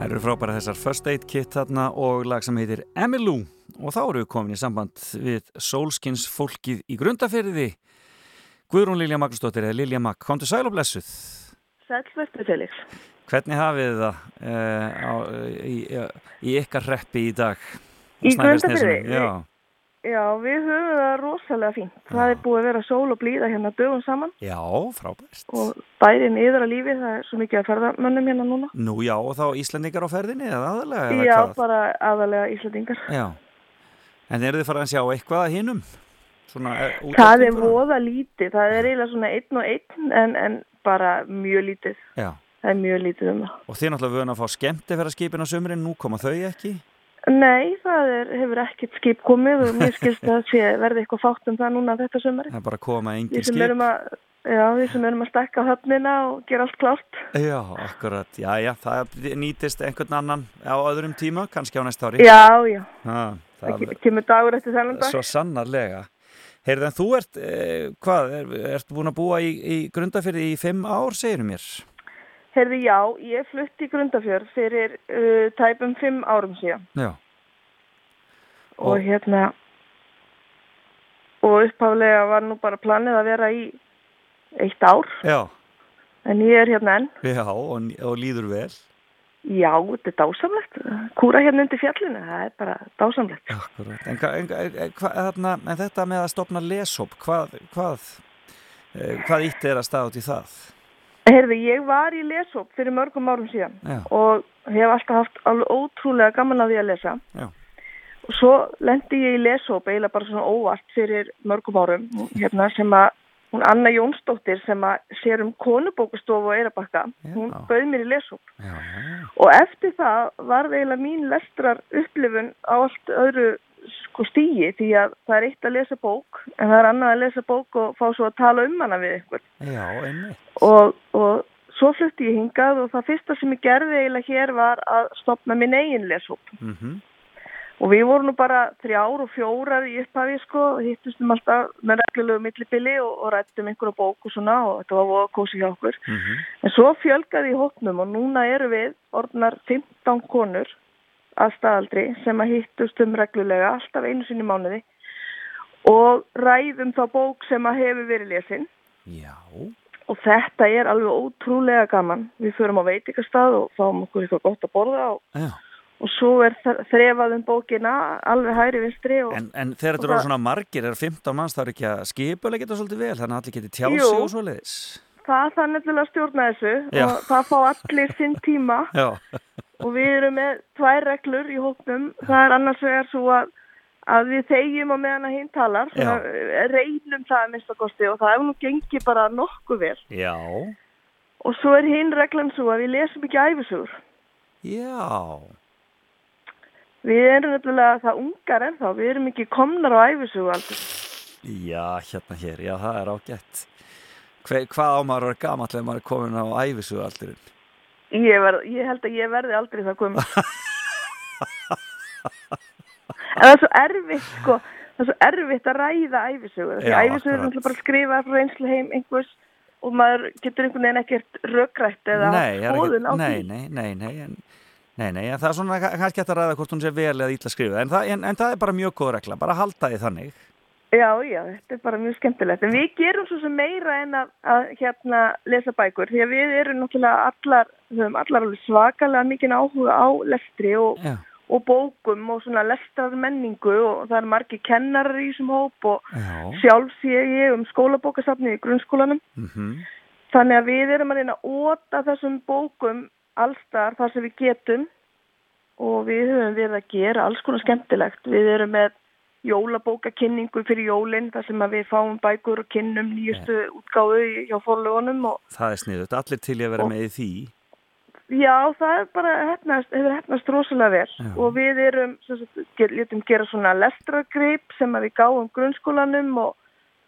Það eru frábæra þessar First Aid Kit þarna og lag sem heitir Emmylou og þá eru við komin í samband við Solskins fólkið í grundaferði Guðrún Lilja Magnúsdóttir eða Lilja Magg, komdu sæl og blessuð Sælvertu Felix. Hvernig hafið þið það uh, á, í, í ykkar reppi í dag? Í? Grundarfirði? Já, Já, við höfum það rosalega fínt. Það er búið að vera sól og blíða hérna dögum saman já, frábært og bærin yfir að lífi, það er svo mikið að ferðamönnum hérna núna. Nú já, og þá Íslandingar á ferðinni eða aðalega? eða Já, hvað? bara aðalega Íslandingar. Já, en eru þið farið að sjá eitthvað að? Svona, eh, Það er voða lítið, það er eiginlega svona einn og einn en, en bara mjög lítið. Já, Það er mjög lítið um það. og þið náttúrulega vöna að fá skemmti fyrir skipin á sömurinn, nú koma þau ekki? Nei, það er, hefur ekkert skip komið og mér skilst að sé verði eitthvað fátt um það núna þetta sömari. Það er bara að koma engin skip. að, já, við sem erum að stekka höfnina og gera allt klárt. Já, akkurat, já, já, það nýtist einhvern annan á öðrum tíma, kannski á næsta ári. Já, já, Ha, það ke- kemur dagur eftir þennan dag. Svo sannarlega. Heyrðu, en þú ert, eh, hvað, er, ertu búin að búa í, í grundafyrði í fimm ár, segir mér? Herði, já, ég flutti í Grundafjörð fyrir uh, tæpum fimm árum síðan Já. og, Og- hérna og upphaflega var nú bara planið að vera í eitt ár Já, en ég er hérna enn. já, og, og líður vel. Já, þetta er dásamlegt. Kúra hérna undir fjallinu, það er bara dásamlegt. Akkurat. En, en, en, hva, en þetta með að stopna lesop, hvað, hvað, eh, hvað ítt er að staða út í það? Herði, ég var í lesóp fyrir mörgum árum síðan Já. og hef alltaf haft alveg ótrúlega gaman að því að lesa. Já. Og svo lendi ég í lesóp eiginlega bara svona óvart fyrir mörgum árum hérna sem að hún Anna Jónsdóttir sem að sér um konubókustofu og Eirabakka, hún bauð mér í lesóp. Já. Og eftir það var eiginlega mín lestrar upplifun á allt öðru sko stíi því að það er eitt að lesa bók en það er annað að lesa bók og fá svo að tala um hana við ykkur. Já, og, og svo flutti ég hingað og það fyrsta sem ég gerði eiginlega hér var að stopna minn eigin leshóp. Mm og við vorum nú bara þrjár og fjórar í upphafi sko og hittustum alltaf með reglulegu millibili og, og rættum einhverja bók og svona og þetta var voða kósi hjá okkur. En svo fjölgaði í hópnum og núna eru við orðnar 15 konur að staðaldri sem að hittust um reglulega alltaf einu sinni mánuði og ræðum þá bók sem að hefur verið lesin Já. og þetta er alveg ótrúlega gaman. Við förum á veitikastað og fáum okkur eitthvað gott að borða og, Já. og svo er þ- þrefað um bókina alveg hæri vinstri og En, en þegar þetta eru svona margir, er 15 manns, það er ekki að skipulega geta svolítið vel, þannig að allir geti sig og svoleiðis. Það það nefnilega að stjórna þessu Já. og það fá allir sinn tíma <laughs> Já. og við erum með tvær reglur í hóknum. Það er annars vegar svo að, að við þegjum á meðan að hinn talar, eh, reynum það að mista kosti og það hefur nú gengið bara nokkuð vel. Já. Og svo er hinn reglan svo að við lesum ekki æfisugur. Já. Við erum nefnilega það ungar ennþá, við erum ekki komnar á æfisugu aldur. Já, hérna hér, já, það er ágætt. Hver, hvað á maður að vera gamall ef maður er komin á æfisugu aldurinn? Ég, ég held að ég verði aldrei það komið. en það er svo erfitt, sko, það er svo erfitt að ræða æfisugu. Því Já, æfisugu er náttúrulega bara að skrifa frá reynslu heim einhvers og maður getur einhvern veginn ekkert röggrætt eða skoðun á því. nei, nei, nei, en, nei, nei, en það er svona ka- kannski hægt að ræða hvort hún sé vel eða ítla skrifið, en, það- en, en það er bara mjög góð regla, bara halda því þannig. Já, já, þetta er bara mjög skemmtilegt. En við gerum svo sem meira en að, að hérna lesa bækur. Því að við erum náttúrulega allar, allar alveg svakalega mikinn áhuga á lestri og, og bókum og svona lestrar menningu og það er margir kennarar í þessum hóp og Já. sjálf sé ég um skólabókasafni í grunnskólanum. Mm Þannig að við erum að reyna að óta þessum bókum allstar þar sem við getum og við höfum verið að gera alls konar skemmtilegt. Við erum með jólabókakynningu fyrir jólinn þar sem við fáum bækur og kynnum nýjustu útgáðu í- hjá forlugunum og Það er sniðut, allir til að vera með í því. já, það er bara hefnast, hefur hefnast rosalega vel Já. og við erum, sem sagt, get- létum gera svona lestragrip sem við gáum grunnskólanum og,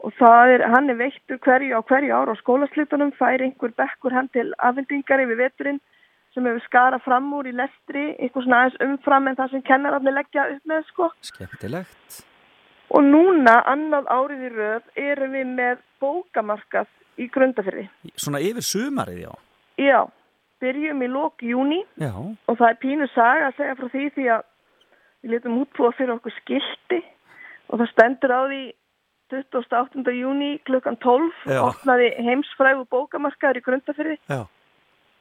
og það er, hann er veittur hverju á hverju ára á skólaslitunum, fær einhver bekkur hann til afhendingar yfir veturinn sem hefur skarað fram úr í lestri, eitthvað svona aðeins umfram en það sem kennararnir leggja upp með sko. Skemmtilegt. Og núna, annað árið í röð, erum við með bókamarkað í grundafyrði. Svona yfir sumarið, já. Já, byrjum í lók júni Já, og það er pínu saga að segja frá því því að við letum útbúa fyrir okkur skilti og það stendur á því 28. júni klukkan 12 Já. opnaði heimsfrægu bókamarkaður í grundafyrði já,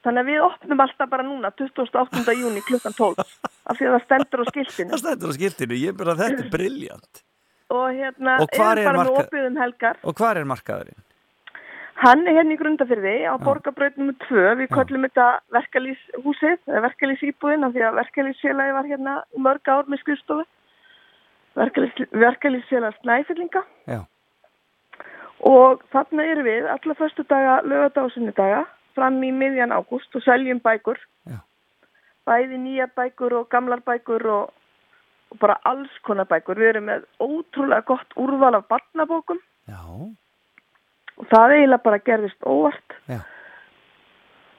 þannig að við opnum alltaf bara núna 28. júni klukkan 12 af því að það stendur á skiltinu það stendur á skiltinu, ég bara þetta er briljant. og hérna Og er bara með marka- opið um helgar Og hvar er markaðurinn? Hann er hérna í grundafyrði á borgarbraut nr. 2. Við köllum þetta verkalýshúsið, verkalýsýbúðin, af því að verkalýsfélagi var hérna mörg ár með skrifstofu. Verkalýsfélag snæfyllinga. Já, Og þarna erum við alla förstu daga, lögadag og sunnudaga, fram í miðjan ágúst og seljum bækur. Já. Bæði nýja bækur og gamlar bækur og, og bara alls konar bækur. Við erum með ótrúlega gott úrval af barnabókum já, og það eiginlega bara gerðist óvart. já,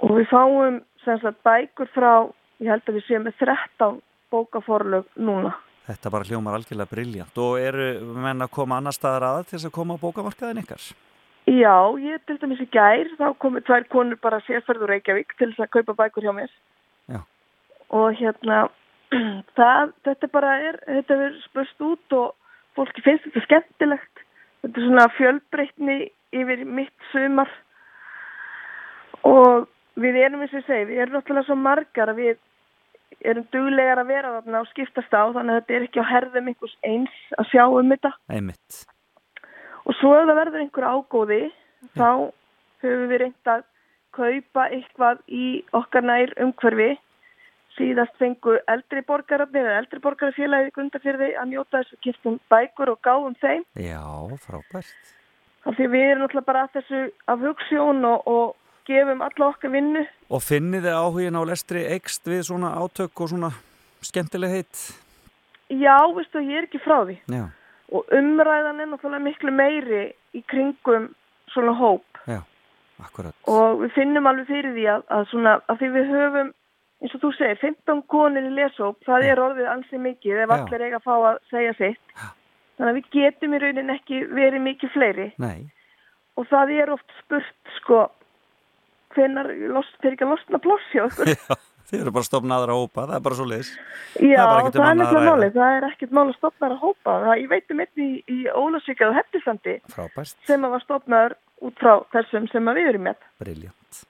Og við fáum sagt bækur frá, ég held að við séum með 13 bókaforlög núna. þetta bara hljómar algjörlega briljant. Og eru menn að koma annar staðar að til þess að koma á bókamarkaðin ykkar? Já, ég til dæmis í gær, þá komu tvær konur bara sérferður Reykjavík til þess að kaupa bækur hjá mér. Já. Og hérna, <clears throat> það, þetta bara er, þetta er spurst út og fólki finnst þetta skemmtilegt. Þetta er svona fjölbreytni yfir mitt sumar. Og við erum eins og ég segi, við erum náttúrulega svo margar að við erum duglegar að vera þarna og skiptast á þannig að þetta er ekki á herðum einhvers eins að sjá um þetta. Einmitt. Svo ef það verður einhver ágóði, þá höfum við reynd að kaupa eitthvað í okkar nær umhverfi. Síðast fengu eldri borgararnir eða eldri borgarafélagið grundafyrði að njóta þessu kiptum bækur og gáum þeim. Já, frábært. Af því við erum náttúrulega bara að þessu af hugssjón og, og gefum alla okkar vinnu. Og finnið þið áhugin á lestri ekst við svona átök og svona skemmtileg heitt? Já, veistu, ég er ekki frá því. Já, Og umræðan er náttúrulega miklu meiri í kringum svona hóp. já, akkurat. og við finnum alveg fyrir því að, að svona, að því við höfum eins og þú segir, 15 konir í lesóp það er orðið ansið mikið ef Já. allir eiga að fá að segja sitt. Þannig að við getum í raunin ekki verið mikið fleiri. Nei, og það er oft spurt sko lost, þeir ekki að losna ploss hjá okkur? <laughs> Já, þið eru bara stofna aðra hópa, það er bara svo leiðis. Já, Það er um það er nefnilega málið, það er ekkert mál að stopna að hópa það, ég veit um einn í, í Ólasvíkja og Heftilsandi Frábært, sem að var stopnaður út frá þessum sem við erum með briljant.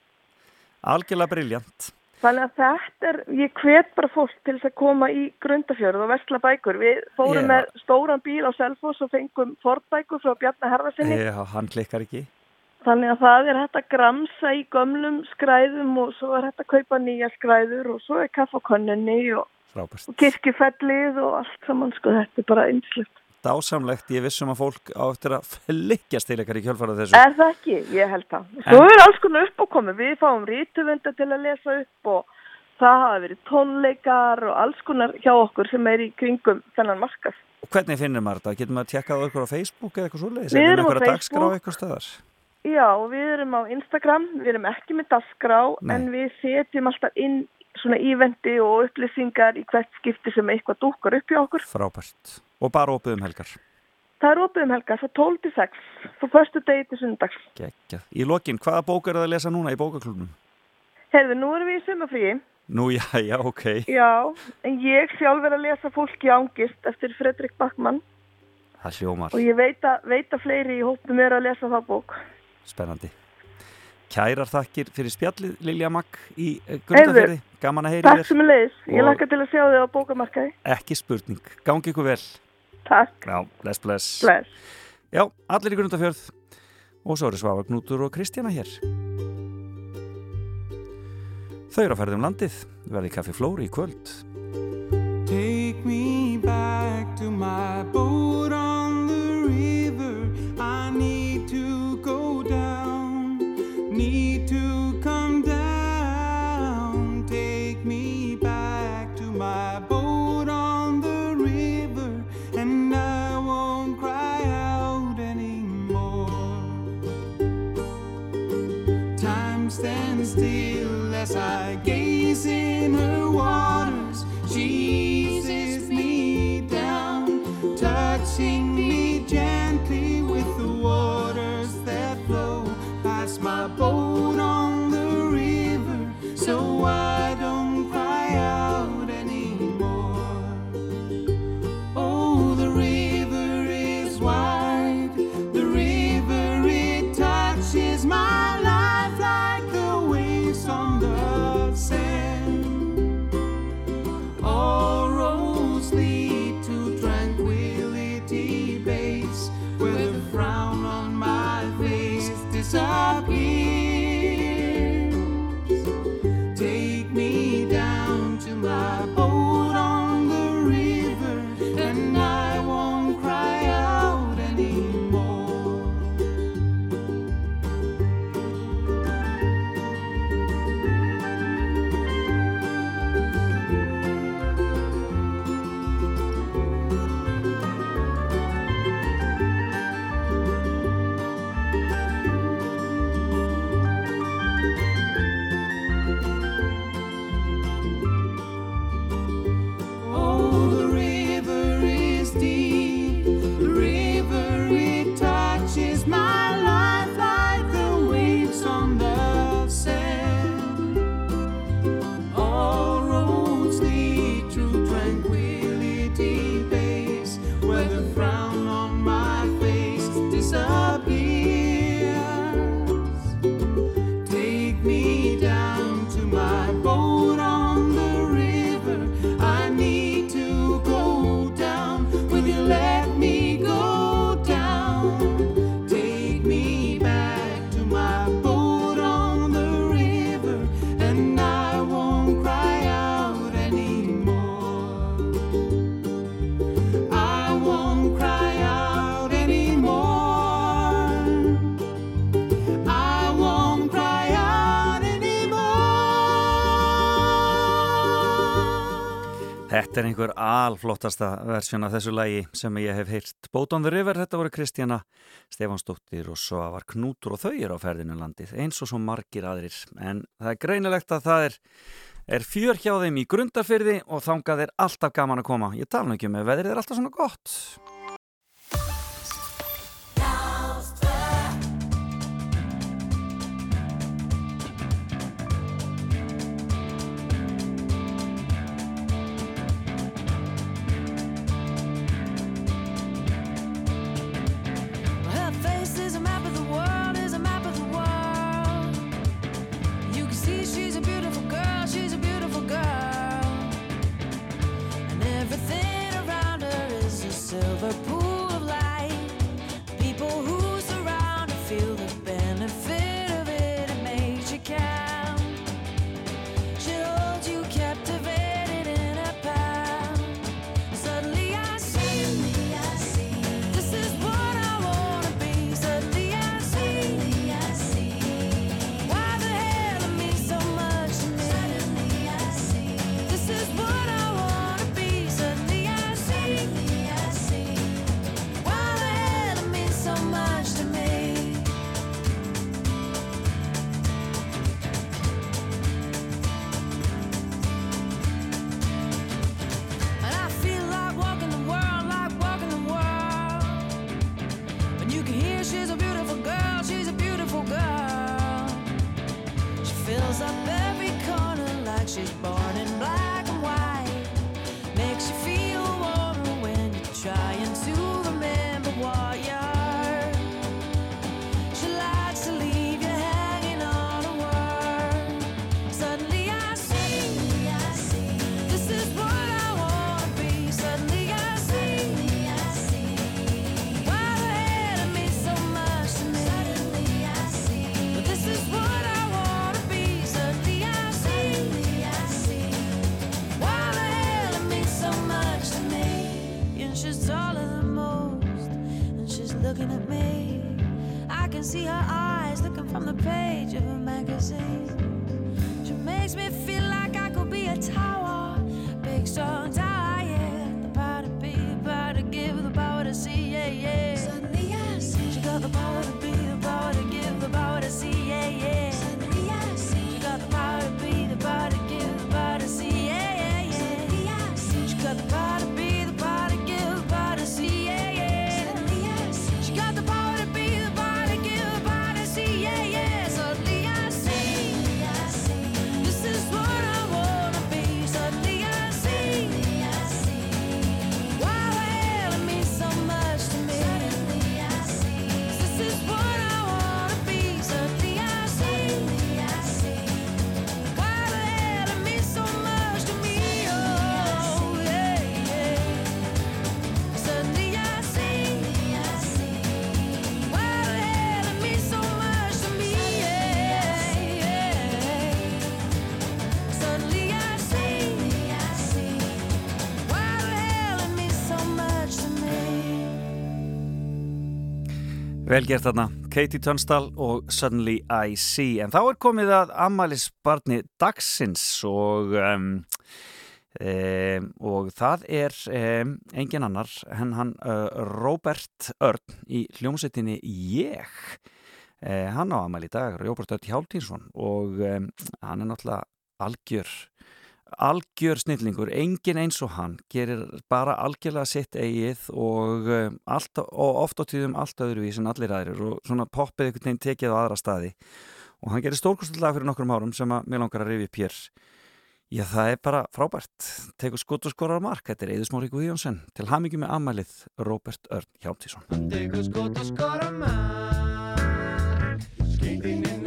Algjörlega briljant. Þannig að þetta er, ég hvet bara fólk til þess að koma í grundafjörð og vestla bækur. Við fórum Já. með stóran bíl á Selfoss og fengum fordbækur frá Bjarnar Herðarsinni. Já, hann klikkar ekki. Þannig að það er hægt að gramsa í gömlum skræðum og svo er hægt að kaupa nýja skræður og svo er kaff á konnunni og, og kirkjufellið og allt saman. Sko þetta er bara einslegt. Dásamlegt, ég vissum að fólk á eftir að <laughs> flykkjast til ykkar í kjölfarað þessu. Er það ekki? Ég held það. Svo er alls konar uppákomi. Við fáum rítuvenda til að lesa upp og það hafa verið tónleikar og alls konar hjá okkur sem er í kringum þennan markað. Og hvernig finnir maður þetta? Getur maður að tjekkað á ykkur á Facebook eða eitthvað svoleiðis? Við Er erum á Facebook. Já, við erum á Instagram, við erum ekki með dasgrá Nei. en við setjum alltaf inn svona ívendi og upplýsingar í hvert skipti sem eitthvað dúkar upp hjá okkur. Frábært. Og bara opið um helgar. Það er opið um helga, frá 12 til 6, frá förstu degi til sundags. Geggjað. Í lokin, hvaða bók er það að lesa núna í bókaklubnum? Herðu, nú erum við í sumafríi. Nú, já, já, ok. Já, en ég sjálf er að lesa fólki ángist eftir Fredrik Backmann Það hljómar. og ég veit að, veit að fleiri í hópum er að lesa það bók. Spennandi. Kærar þakkir fyrir spjallið Lilja Magg í eh, Grundarfirði. Gaman að heyri Takk þér. sem er leiðis, ég lakka til að sjá þig á bókamarkaði. Ekki spurning. Gangi ykkur vel. Takk, Já, bless, bless. bless. Já, allir í Grundarfjörð. Og svo eru Svafa Knútur og Kristjana hér. Þau eru að ferða um landið. Verði kaffi flóri í kvöld. Take me back to my boat Þetta er einhver alflottasta versjón af þessu lægi sem ég hef heyrt. Boat on the River, þetta voru Kristjana Stefansdóttir og svo var Knútur og þau er á ferðinu landið, eins og svo margir aðrir. En það er greinilegt að það er, er fjör hjá þeim í grundafyrði og þangað er alltaf gaman að koma. Ég tala ekki um að veðrið er alltaf svona gott. face is a map of the world. Velgert þarna, Katie Tunstall og Suddenly I See. En þá er komið að Amalis barni dagsins og um, um, og það er um, engin annar henn hann uh, Robert Örn í hljómsettinni Ég. Uh, hann á Amal í dag, Robert Örn Hjáltínsson og hann er náttúrulega algjör algjör snillingur, engin eins og hann gerir bara algjörlega sitt eigið og, um, alltaf, og oft á tíðum allt öðruvís en allir aðrir og svona poppið einhvern veginn tekið á aðra staði. Og hann gerir stórkostlega fyrir nokkrum árum sem að mér langar að rifja upp hér. Já það er bara frábært. Tegur skot og skorar mark, þetta er Eður Smári Guðjónsson. Til hamingi með amalið Robert Örn Hjálmtísson tegur skot og skorar mark. Skeitin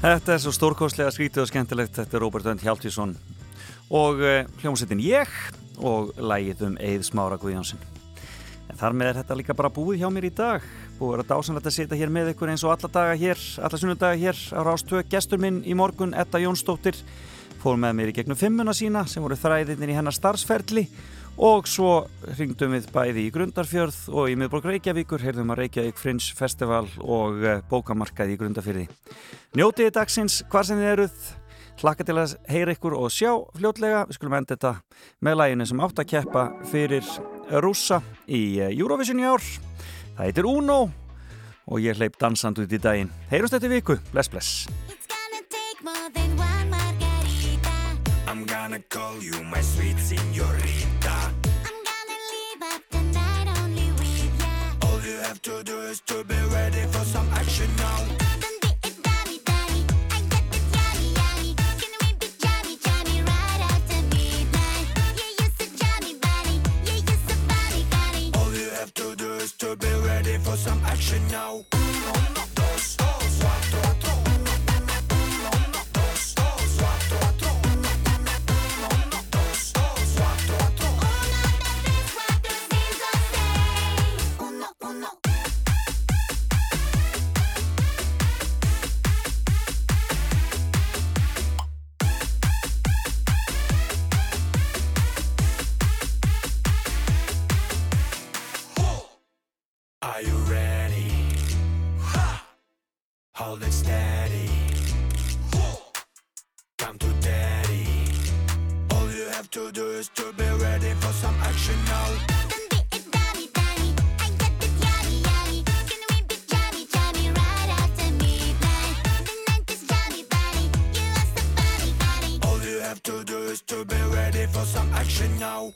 Þetta er svo stórkostlega skrítið og skemmtilegt. Þetta er Róbert Önd Hjaltísson og uh, hljómsveitin Ég og lægið um Eið Smára Guðjónsson. En þar með er þetta líka bara búið hjá mér í dag. Búið að vera dásanlegt að sitja hér með ykkur eins og alla daga hér alla sunnudaga hér á Rástvö Gestur minn í morgun, Edda Jónsdóttir fór með mér í gegnum fimmuna sína sem voru þræðinir í hennar starfsferli og svo hringdum við bæði í Grundarfjörð og í miðborg Reykjavíkur heyrðum að Reykjavík Fringe Festival og eh, bókamarkaði í Grundarfjörði Njótiði dagsins hvar sem þið eruð hlakka til að heyra ykkur og sjá fljótlega, við skulum enda þetta með læginu sem átt að keppa fyrir rússa í eh, Eurovision í ár. Það heitir Uno og ég hleyp dansand út í daginn. Heyrumst þetta viku, bless bless gonna call you my sweet señorita. I'm gonna leave up the night only with ya All you have to do is to be ready for some action now. Some day it's daddy, daddy. I get this yaddy, yaddy. Can we be jummy, jummy, right after me, you're so jummy, buddy, you're so badly daddy. All you have to do is to be ready for some action now. Hold it steady. Come to daddy. All you have to do is to be ready for some action now. All you have to do is to be ready for some action now.